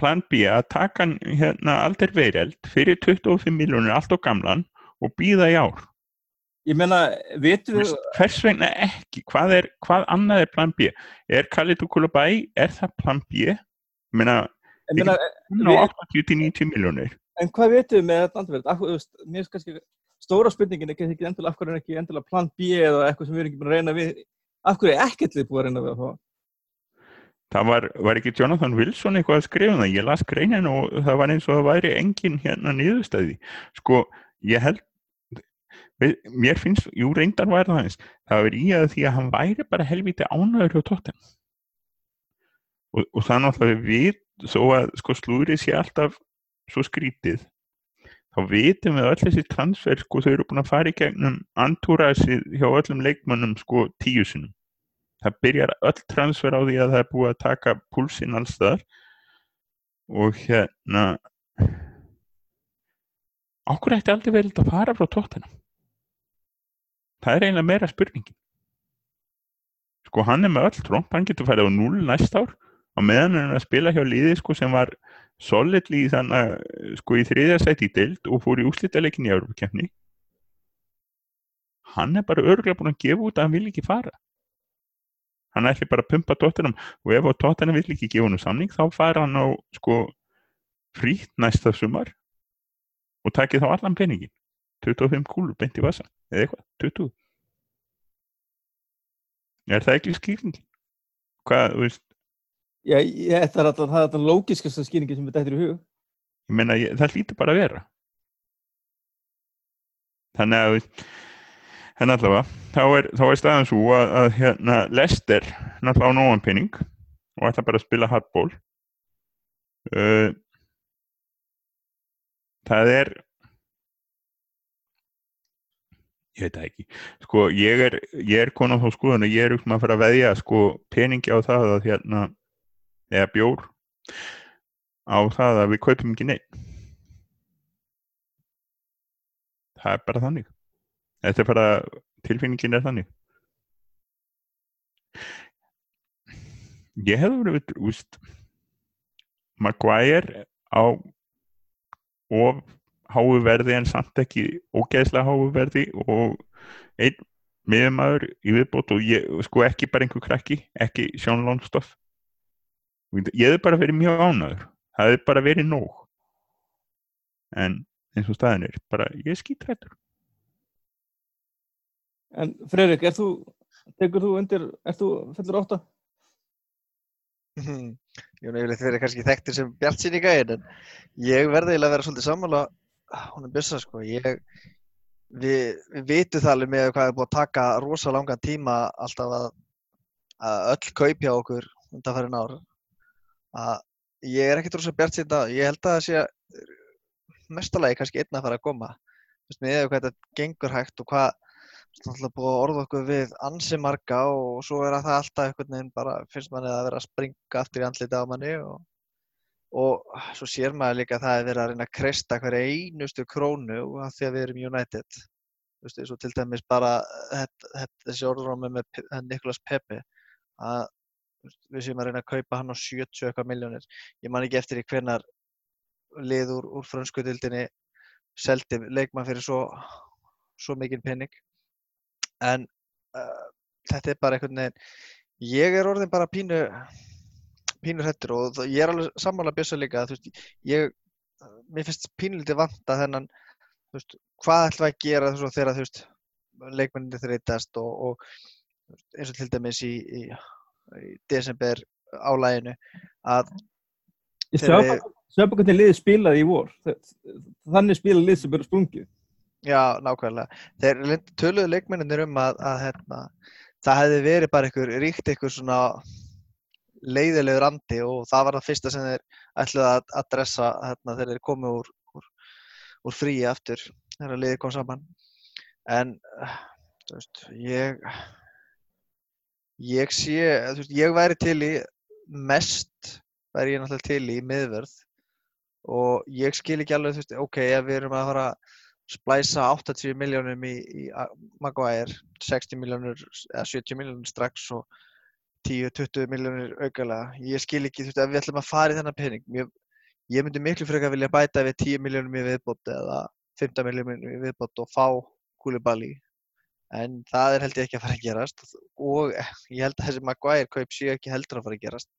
plan B að taka hérna aldrei verið fyrir 25 miljónir allt á gamlan og býða í ár Ég meina, veitum við... Hvers vegna ekki? Hvað, er, hvað annað er plan B? Er Khalidou Koulibaly, er það plan B? Ég meina, ég meina við, 80-90 miljónir. En hvað veitum við með þetta andverð? Mér finnst kannski stóra spurningin ekki endilega af hverju er ekki endilega plan B eða eitthvað sem við erum ekki búin að reyna við. Af hverju er ekkert við búin að reyna við að fá? Það var, var ekki Jonathan Wilson eitthvað að skrifa um það, ég las greinin og það var eins og það væri engin hérna niðurstæði sko, ég held mér finnst, jú reyndar var það eins það var í að því að hann væri bara helviti ánæður hjá tóttem og, og það náttúrulega við, þó að sko slúrið sé alltaf svo skrítið þá vitum við öll þessi transfer sko þau eru búin að fara í gegnum antúrasið hjá öllum leikmannum sko tíu sinum það byrjar öll transfer á því að það er búið að taka púlsinn alls þar og hérna ákur ætti aldrei verið að fara frá tóttina það er eiginlega meira spurningin. Sko hann er með öll tromp, hann getur færið á 0 næst ár. Og meðan hann er að spila hjá liði sko sem var solidly þannig sko í þriðja sæti í deild og fór í úslítaleikin í Európa-kemni hann er bara örgulega búin að gefa út að hann vil ekki fara hann ætli bara að pumpa tóttunum og ef tóttunum vil ekki gefa hann samning þá fara hann á sko frýtt næsta sumar og takið þá allan peningin 25 kúlur beint í vasa eða eitthvað, 20 er það ekki skýring? hvað, þú veist? Já, ég, er það er alltaf lógiskasta skýringi sem við dættir í hug. ég meina, ég, það lítur bara að vera. Þannig að en allavega þá er, er staðan svo að, að hérna, Lester náttúrulega á nógan penning og ætla bara að spila hardball. Uh, það er ég veit það ekki. Sko ég er, ég er konar þá skoðan og ég er um að fara að veðja sko peningi á það að hérna eða bjór á það að við kaupum ekki neitt það er bara þannig þetta er bara tilfinningin er þannig. Ég hefði verið úst Maguire á of háu verði en samt ekki ógeðslega háu verði og einn miðumæður í viðbót og ég, sko ekki bara einhver krakki, ekki Sjón Lónstoff ég hefði bara verið mjög ánæður það hefði bara verið nóg. En eins og staðin er bara, ég er skítrættur En Freyrik, er þú, tekur þú undir, er þú fellur átta? Jón Eilið þeir eru kannski þekktir sem bjart sín í gæðin en ég verði eiginlega að vera svolítið sammála hún er byssa sko. Ég, við, við vitum það alveg með hvað er búið að taka rosa langan tíma alltaf að, að öll kaupja okkur undanfærin ár. Að ég er ekkert rosa bjart sín það ég held að það sé mestalagi kannski einn að fara að koma. Með eða hvað þetta gengur hægt og hvað Er búið að orða okkur við ansi marga og svo er að það alltaf einhvern veginn bara finnst manni að vera að springa aftur í andlita á manni og, og svo sér maður líka að það er verið að reyna að kreista hverja einustu krónu af því að við erum United. Þú veist, svo til dæmis bara þetta, þetta, þessi orðrómi með Niklas Pepe að við séum að reyna að kaupa hann á 70 eitthvað miljónir. Ég man ekki eftir í hvernar lið úr, úr frönskutildinni seldi leikmann fyrir svo, svo mikinn penning en uh, þetta er bara einhvern veginn ég er orðin bara pínu pínu hrettur og ég er alveg sammála bjössa líka þú veist ég mér finnst pínulítið vanta þennan þú veist hvað ætlum að gera þú veist þegar þú veist leikmenninni þreytast og, og eins og til dæmis í, í, í desember álæginu að Sjöfnbakandi liði spilaði í vor þannig spilaði lið sem eru sprungið Já, nákvæmlega. Þeir töluðu leikmenninir um að, að hérna, það hefði verið bara einhver ríkt einhver svona leiðilegur andi og það var það fyrsta sem þeir ætluði að adressa hérna, þegar þeir komið úr, úr, úr fríi aftur þegar liðið kom saman. En veist, ég ég sé, veist, ég væri til í mest væri ég náttúrulega til í miðverð og ég skil ekki alveg, þú veist, ok, ef við erum að fara splæsa 80 miljónum í, í Maguire, 60 miljónur eða 70 miljónur strax og 10-20 miljónur augalega. Ég skil ekki, þú veist, ef við ætlum að fara í þennan pening, ég, ég myndi miklu frekar vilja bæta við 10 miljónum í viðbót eða 15 miljónum í viðbót og fá Koulibaly. En það er held ég ekki að fara að gerast og ég held að þessi Maguire kaup sé ekki heldur að fara að gerast.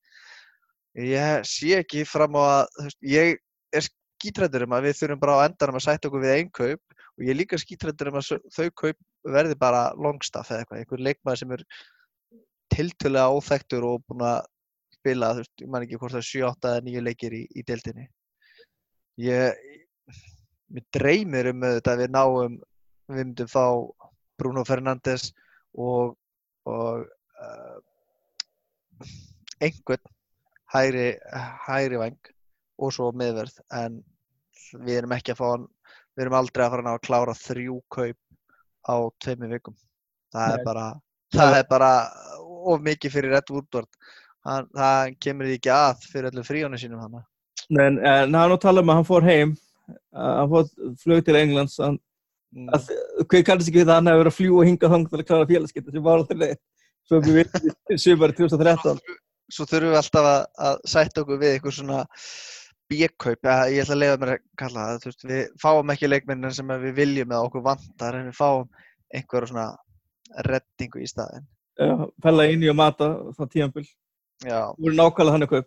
Ég sé ekki fram á að, þú veist, ég er skítrættur um að við þurfum bara á endanum að sætta okkur við einn kaup og ég er líka skítrættur um að þau kaup verði bara longstaff eða eitthvað, einhver leikmaður sem er tiltölega óþektur og búin að spila, þú veist, ég man ekki hvort það er 7, 8 eða 9 leikir í, í deildinni. Ég, mér dreymir um þetta að við náum, við myndum fá Bruno Fernandes og, og uh, einhvern hægri, hægri væng og svo miðverð en við erum ekki að fá hann, við erum aldrei að fara að klára þrjú kaup á tveimur vikum. Það Nei. er bara, það er bara of mikið fyrir Red Woodward. Hann, það kemur því ekki að fyrir öllum fríónu sínum hann. En, en hann var að tala um að hann fór heim, hann fór flög til Englands, hann, Mm. að, hver kannast ekki við að hann hefur verið að fljúa hingað þang til að klára félagskipti sem var aldrei svo við veitum sumari 2013. Svo þurfum við alltaf að, að sætta okkur við eitthvað svona B-kaup, ja, ég ætla að leiða mér að kalla það, þú veist, við fáum ekki leikmennin sem við viljum eða okkur vantar en við fáum einhverja svona reddingu í staðinn. Já, Fella inn í og mata það tíðanbíl. Já, Það voru nákvæmlega hann eitthvað.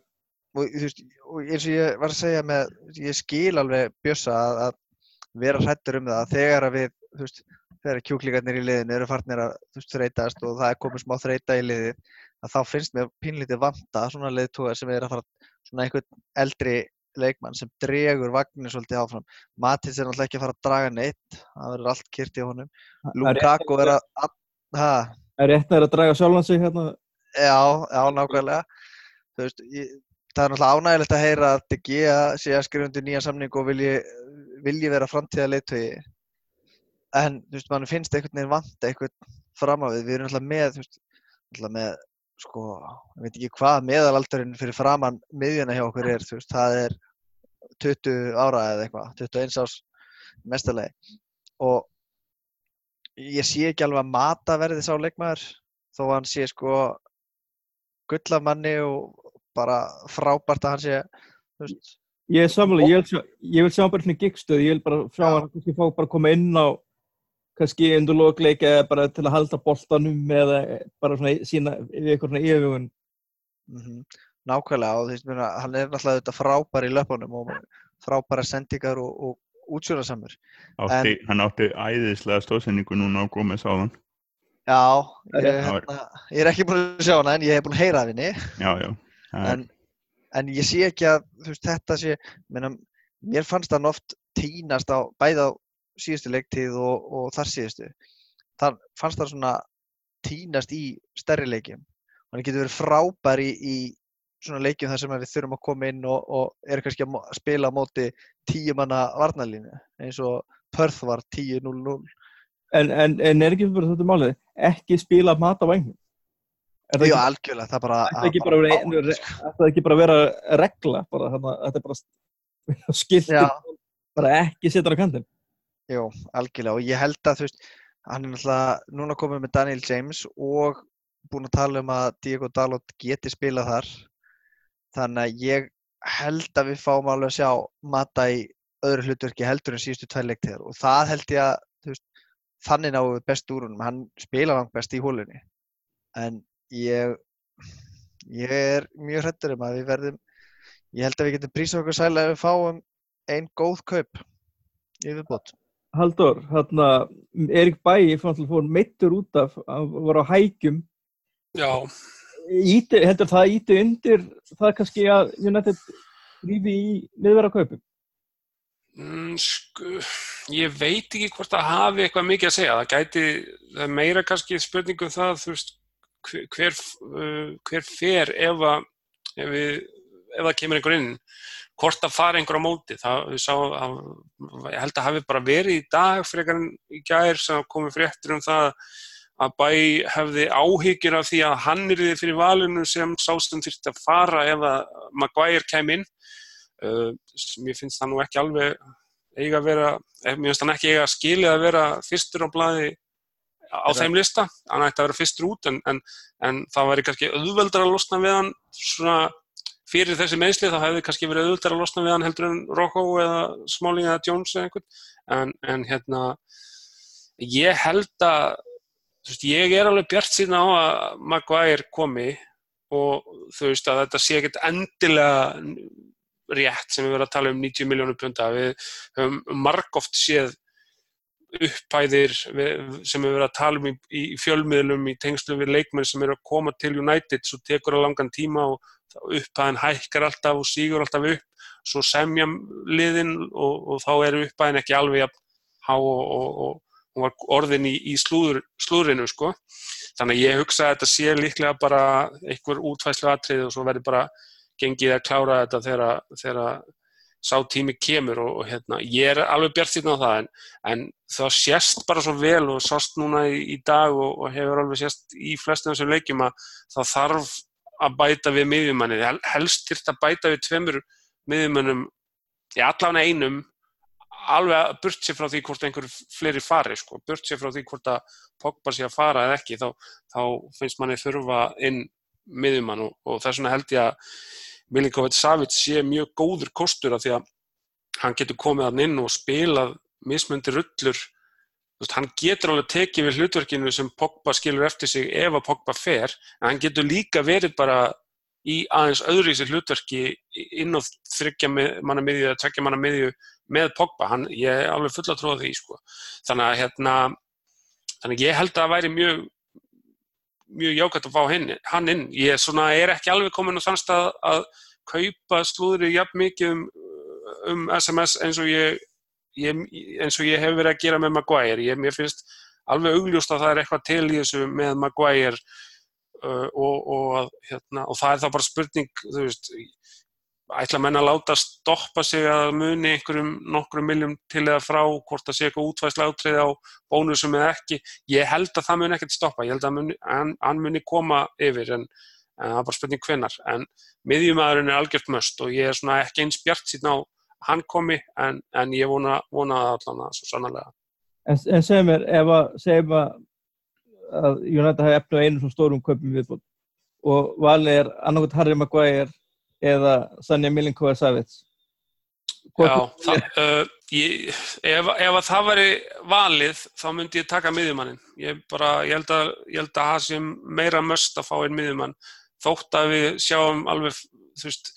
og þú veist, og eins og ég var að segja með, ég skil alveg Bjössa að, að vera hrættur um það að þegar að við, þú veist, þegar kjúklingarnir í liðinu eru farnir að, þú veist, þreytast og það er komið smá þreyta í liðið, að þá finnst mér pínlítið vanta svona liðtúar sem er að fara svona einhvern eldri leikmann sem dregur vagnir svolítið áfram. Matins er náttúrulega ekki að fara að draga neitt, það verður allt kyrt í honum. Lukaku er að, að, ha, Er rétt að draga sjálfan sig hérna? Já, já, nákvæmlega. Þú veist, ég, það er náttúrulega ánægilegt að heyra að Gea sé að skrifa undir nýja samning og vilji, vilji vera framtíða leiðtögi. En, þú veist, mann finnst einhvern veginn vant eitthvað fram á við. Við erum náttúrulega með, þú veist, náttúrulega með, sko, ég veit ekki hvað meðalaldurinn fyrir framann miðjuna hjá okkur er, þú veist, það er 20 ára eða eitthvað, 21 árs mestalegi. Og ég sé ekki alveg að mata verði sá leikmaður þó að hann sé sko gull af manni og bara frábært að hann sé þú veist, Ég er samanlega, ég vil sjá, ég vil sjá bara svona gigstöð, ég vil bara sjá Já. hann kannski fá bara að koma inn á kannski undir lokleik eða bara til að halda boltanum eða bara svona sína við eitthvað svona yfirvögun. mm nákvæmlega og þú veist, meina, hann er náttúrulega þetta frábær í löpunum og frábæra sendingar og, og útsjónasamur. Átti, hann átti æðislega stóðsendingu núna á Gómez áðan. Já, er ég, hérna, ég er ekki búin að sjá hana en ég hef búin að heyra af henni Já, já. En, en ég sé ekki að veist, þetta sé, meina, mér fannst hann oft tínast á bæði á síðustu leiktíð og, og þar síðustu. Það fannst hann svona tínast í stærri leikjum. Hann getur verið frábær í, í svona leikjum þar sem að við þurfum að koma inn og, og er kannski að spila á móti tíu manna varnalínu eins og Perth var 10-0-0. En, en, en er ekki bara þetta málið, ekki spila mat á vængum? Er það ekki, algjörlega, það bara... ekki bara að vera ein- báðir, sko. það ekki bara að vera regla, bara, þetta er bara *laughs* skilt, bara ekki setja á kantinn? Jú, algjörlega og ég held að þú veist, hann er náttúrulega núna komið með Daniel James og búinn að tala um að Diego Dalot geti spilað þar. Þannig að ég held að við fáum alveg að sjá Mata í öðru hlutverki heldur en síðustu tvær leiktíðar og það held ég að veist, þannig náum við best úr honum, hann spila langt best í hólunni en ég ég er mjög hrættur um að við verðum ég held að við getum prísað okkur sæla ef við fáum einn góð kaup í viðbót Haldur, hérna, Erik Bæi fór meittur út af, hann var á hækjum, Já, íti, heldur það íti undir það kannski að United rífi í niðverða kaupum? mm, sko, ég veit ekki hvort það hafi eitthvað mikið að segja. Það gæti, það er meira kannski spurningum það, þú veist, hver, hver, uh, hver fer ef, að, ef, við, ef það kemur einhver inn, hvort að fara einhver á móti. Það, sá, að, ég held að hafi bara verið í dag frekar en í gær sem komið fréttur um það að bæ hefði áhyggjur af því að hann er því fyrir valinu sem sá sem þurfti að fara ef að Maguire kem inn. Uh, mér finnst það nú ekki alveg eiga að vera, eh, mér finnst hann ekki eiga að skilja að vera fyrstur á blaði á þeim lista, hann ætti að vera fyrstur út en, en, en það væri kannski auðveldar að losna við hann svona fyrir þessi meðsli þá hefði kannski verið auðveldar að losna við hann heldur en Rocco eða Smalling eða Jones eða einhvern. En, en hérna ég held að veist, ég er alveg bjart síðan á að Maguire komi og þú veist að þetta sé ekkert endilega rétt sem við verðum að tala um 90 miljónur punta við höfum margóft séð uppæðir sem við verðum að tala um í, í fjölmiðlum í tengslum við leikmenn sem eru að koma til United svo tekur það langan tíma og uppæðin hækkar alltaf og sígur alltaf upp svo semja liðin og, og þá eru uppæðin ekki alveg að há og, og, og orðin í, í slúður, slúðrinu sko. Þannig að ég hugsa að þetta sé líklega bara einhver útfæslu aðtrið og svo verður bara gengið að klára þetta þegar, þegar sá tími kemur og, hérna, ég er alveg bjart síðan á það en, en það sést bara svo vel og sást núna í, í dag og, hefur alveg sést í flestum þessum leikjum að það þarf að bæta við miðjumanni, helst til að bæta við tveimur miðjumannum í allavega einum alveg að burt sér frá því hvort einhver fleiri fari, sko, burt sér frá því hvort að Pogba sé að fara eða ekki, þá, þá finnst manni þurfa inn miðjumann og, og þess vegna held ég að Milinkovic Savic sé mjög góður kostur af því að hann getur komið hann inn og spilað mismundi rullur veist, hann getur alveg tekið við hlutverkinu sem Pogba skilur eftir sig ef að Pogba fer en hann getur líka verið bara í aðeins öðru í sér hlutverki inn á þryggja manna miðju eða tveggja manna miðju með Pogba hann, ég er alveg fulla að tróða því sko. þannig að hérna þannig ég held að það væri mjög mjög jákvæmt að fá henni, hann inn. Ég svona, er ekki alveg komin á þann stað að kaupa slúðri jafn mikið um, um SMS eins og ég, ég, eins og ég hef verið að gera með Maguire. Ég, mér finnst alveg augljóst að það er eitthvað til í þessu með Maguire uh, og, og, hérna, og það er þá bara spurning, þú veist, ætla menn að láta stoppa sig að muni einhverjum nokkrum miljum til eða frá hvort það sé eitthvað útvæðslega átreyði á bónusum eða ekki. Ég held að það muni ekkert stoppa, ég held að hann muni koma yfir en, en það er bara spurning hvenar. En miðjumæðurinn er algjört möst og ég er svona ekki eins bjart síðan á hann komi en, en ég vona, vona allan að svo sannlega. En, en segjum mér, ef að segjum að, Jónæta hafi eftir einu svona stórum köpum viðbútt og valið er annarkot Harry Maguire eða Sanja Milinkovic-Savic Já, það, uh, ég, ef, ef að það væri valið þá myndi ég taka miðjumannin ég, bara, ég, held að, ég held að það sé meira möst að fá einn miðjumann þótt að við sjáum alveg þú veist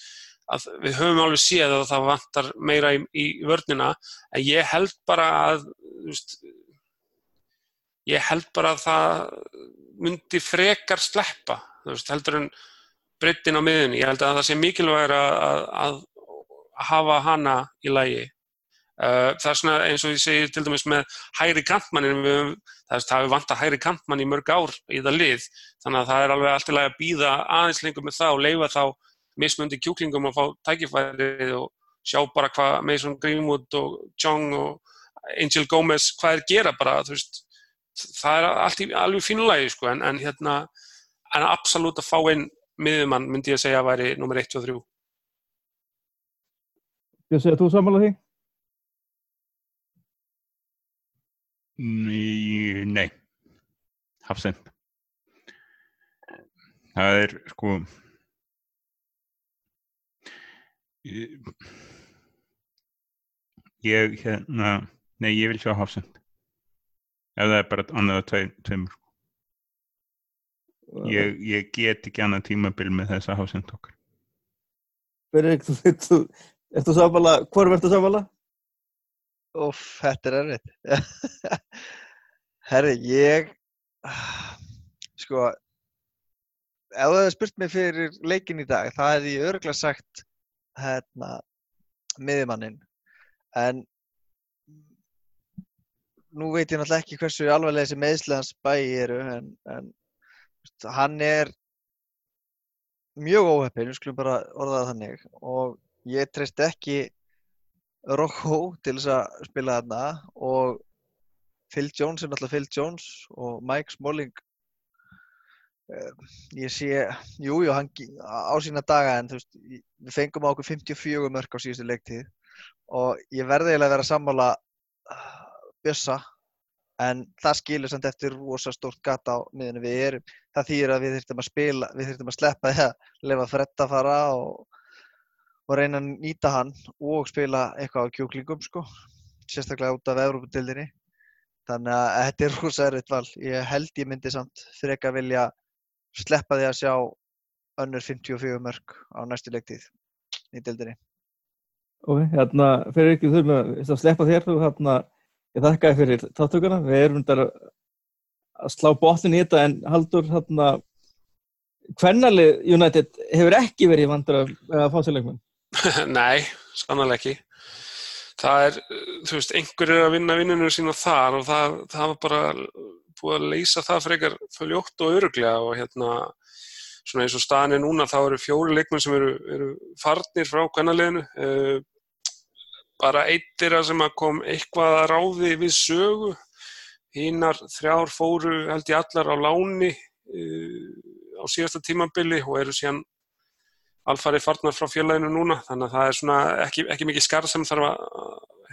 að við höfum alveg séð að það vantar meira í, í vörnina en ég held bara að veist, ég held bara að það myndi frekar sleppa veist heldur en breyttin á miðunni. Ég held að það sé mikilvægur að, að, að hafa hana í lægi. Það er svona eins og ég segi til dæmis með hægri kantmannin, það hefur vant að hægri kantmann í mörg ár í það lið, þannig að það er alveg alltaf lægi að býða aðeins lengur með það og leifa þá mismundi kjúklingum að fá tækifærið og sjá bara hvað Mason Greenwood og Jong og Angel Gomez, hvað er gera bara, þú veist, það er allt í alveg fínulægi sko, en, en hérna, en absolutt að fá inn miðjumann myndi ég að segja að væri nummer 1 og 3. Ég segja að þú samanlega því? Nei, hafsend. Það er sko ég hérna nei, ég vil sjá hafsend ef það er bara annað tveimur Ég, ég get ekki annað tímabil með þessa hásend okkar. Berið, þú, ertu samfala, hvað er verður samfala? Óf, þetta er erfitt. *laughs* Herri, ég, sko, ef þú hefði spurt mig fyrir leikin í dag, það hefði ég öruglega sagt, hérna, miðjumannin, en nú veit ég náttúrulega ekki hversu alvarlega þessi meðslegans bæi eru, en, en hann er mjög óheppin, við skulum bara orða það þannig. Og ég treyst ekki Rocco til þess að spila þarna og Phil Jones er náttúrulega Phil Jones og Mike Smalling ég sé jújú, jú, hann á sína daga en veist, við fengum á okkur 54 mörg á síðustu leiktíð og ég verði eiginlega að vera að sammála uh, Bjössa en það skilur samt eftir rosa stórt gata á miðunum við erum. Það þýðir að við þurftum að spila, við þurftum að sleppa að lefa frett að fara og, og reyna að nýta hann og spila eitthvað á kjúklingum sko, sérstaklega út af Európa-dildinni. Þannig að þetta er rosa erriðt val. Ég held ég myndi samt freka vilja sleppa því að sjá önnur 54 mörg á næstu leiktið í dildinni. Ok, hérna, fyrir ekki þurfum að sleppa þér, þú hérna Ég þakka þér fyrir þáttökuna. Við erum þar að slá botnin í þetta en haldur þarna hvernalið United hefur ekki verið vandur að fá sér leikmenn. *laughs* Nei, sannlega ekki. Það er, þú veist, einhver er að vinna vinninu sína þar og það, það var bara búið að leysa það frekar fljótt og öruglega og hérna svona eins og staðin er núna þá eru fjóri leikmenn sem eru, eru farnir frá kvennaliðinu. Uh, bara eittir að sem að kom eitthvað að ráði við sögu. Hínar þrjár fóru held ég allar á láni uh, á síðasta tímabili og eru síðan alfarið farnar frá fjölaðinu núna. Þannig að það er svona ekki, ekki mikið skarð sem þarf að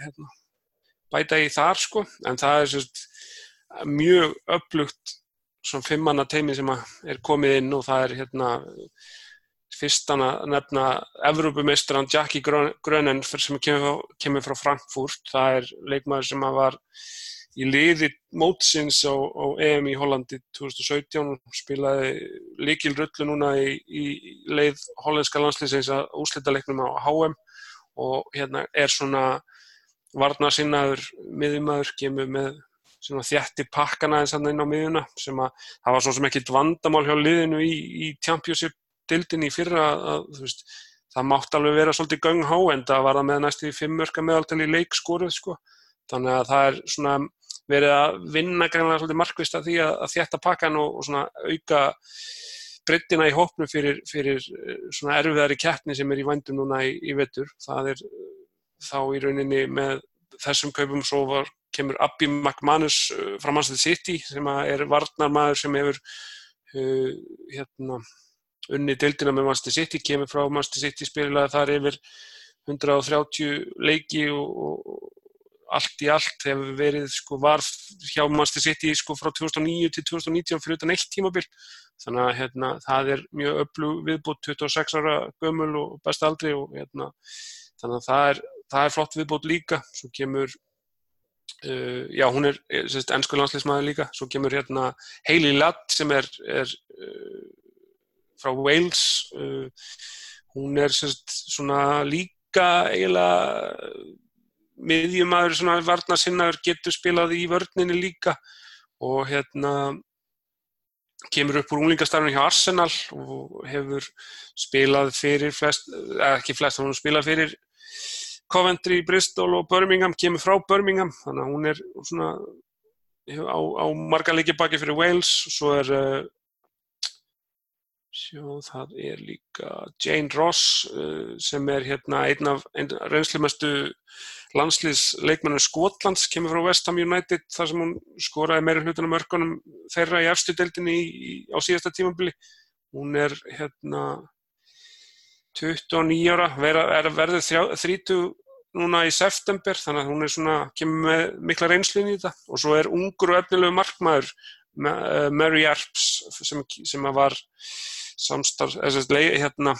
hérna, bæta í þar sko. En það er svona mjög upplugt svona fimmanna teimi sem er komið inn og það er hérna fyrstan að nefna Evrópumistran Jackie Grönen sem kemur, kemur frá Frankfurt. Það er leikmaður sem var í liði mótsins á, á EM í Hollandi 2017 spilaði líkil rullu núna í, í leið hollandska landslýsins að úslita leiknum á HM og hérna er svona varna sinnaður miðjumæður, kemur með svona þjætti pakkana eins og inn á miðjuna sem að það var svo sem ekkit vandamál hjá liðinu í, í Championship dildin í fyrra að þú veist það mátt alveg vera svolítið gang-há en það var það með næstu í fimmörka meðaltal í leikskóruð sko þannig að það er svona verið að vinna greinlega svolítið markvist að því að, að þjætta pakkan og, og svona auka breyttina í hópnu fyrir, fyrir eh, svona erfiðari keppni sem er í vandum núna í, í vettur. Það er eh, þá í rauninni með þessum kaupum svo var, kemur Abbi McManus eh, frá Manchester City sem er varnarmæður sem hefur uh, hérna, unni deildina með Manchester City, kemur frá Manchester City spililega þar yfir 130 leiki og, og allt í allt hefur verið sko var hjá Manchester City sko frá 2009 til 2019 fyrir utan eitt tímabil. Þannig að hérna það er mjög öllu viðbútt 26 ára gömul og besta aldri og hérna þannig að það er, það er flott viðbútt líka. Svo kemur uh, já hún er ennsku landsleismæður líka. Svo kemur hérna Hayley Ladd sem er, er uh, frá Wales. Uh, hún er sérst, svona líka eiginlega miðjumæður svona varnasinnaður getur spilað í vörninni líka. Og hérna kemur upp úr unglingastarfinu hjá Arsenal og hefur spilað fyrir flest, ekki flest, hann spilað fyrir Coventry, Bristol og Birmingham, kemur frá Birmingham þannig að hún er svona á, á marga leiki baki fyrir Wales og svo er uh, sjó, það er líka Jane Ross uh, sem er hérna einn af reynslumestu landsliðsleikmennu Skotlands kemur frá West Ham United þar sem hún skoraði meira hlutunum örkunum þeirra í efstudeldinni á síðasta tímabili. Hún er hérna 29 ára, vera, er verðið 30 núna í september þannig að hún er svona, kemur með mikla reynslun í þetta. Og svo er ungur og efnilegu markmaður Mary Arps sem, sem var samstarf, eða hérna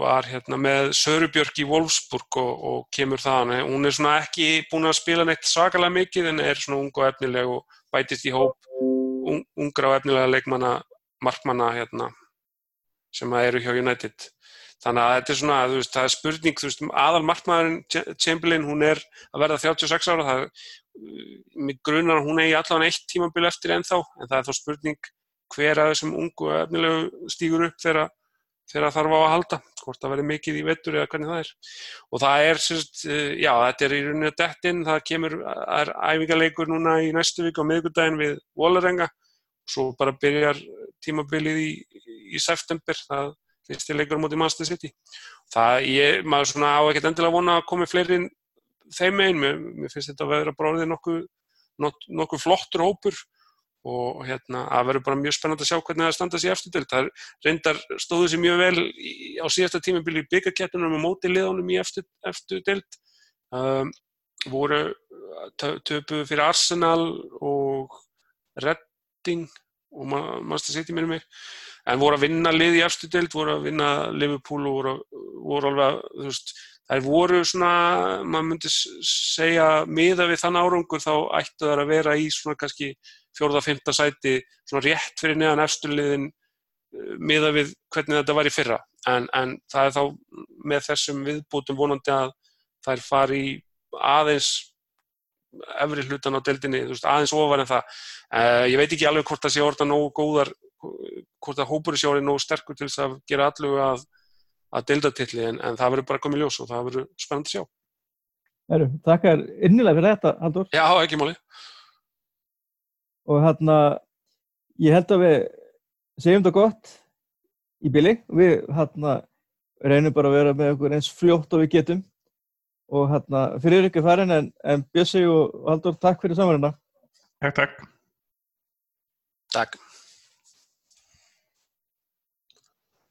var hérna með Sörubjörg í Wolfsburg og, og kemur það hún er svona ekki búin að spila neitt svakalega mikið en er svona ung og efnileg og bætist í hóp un, ungra og efnilega leikmanna markmanna hérna sem eru hjá United þannig að þetta er svona, veist, það er spurning veist, aðal markmannin Chamberlain, hún er að verða 36 ára það er, mig grunar hún eigi allavega eitt tímabil eftir ennþá en það er þá spurning hver að þessum ungu efnilegu stýgur upp þegar þegar þarf á að halda, hvort það verður mikið í vettur eða hvernig það er. Og það er, sérst, eh, já, þetta er í rauninu dettinn, það kemur, það er æfingarleikur núna í næstu vik á miðgudaginn við Vólarenga og svo bara byrjar tímabilið í, í september, það fyrst í leikur mútið Master City. Það, ég, maður svona á ekkert endilega vona að komi fleiri þeim einn, mér, mér finnst þetta að vera bráðið nokkuð nokkuð flottur hópur og hérna, það verður bara mjög spennand að sjá hvernig það standa sér eftir deild. Það reyndar stóðu sér mjög vel í, á síðasta tímabili í byggakettunum og móti liðanum í eftir, eftir deild. Um, voru töpuð fyrir Arsenal og Redding og maður stað setja mér um mig. En voru að vinna lið í deild, voru að vinna Liverpool og voru, voru alveg, þú veist, þær voru svona, maður myndi segja miða við þann árangur þá ættu þær að vera í svona kannski fjórða, fymta sæti svona rétt fyrir neðan eftirliðin eh, miða við hvernig þetta var í fyrra. En, en það er þá með þessum viðbútum vonandi að þær fari aðeins efri hlutan á deildinni, veist, aðeins ofar en það. Uh, ég veit ekki alveg hvort það sé orða nógu góðar, hvort að hópur sé orðið nógu sterkur til þess að gera allu að, að deildatilli en, en það verður bara komið ljós og það verður spennandi að sjá. Heru, Takk er innilega fyrir þetta, Haldur. Já, ekki máli. Og hérna, ég held að við segjum þetta gott í bili. Við hérna reynum bara að vera með okkur eins fljótt og við getum. Og hérna, fyrir ykkur farin, en, en Bjössi og Haldur, takk fyrir samanluna. Takk, takk. Takk.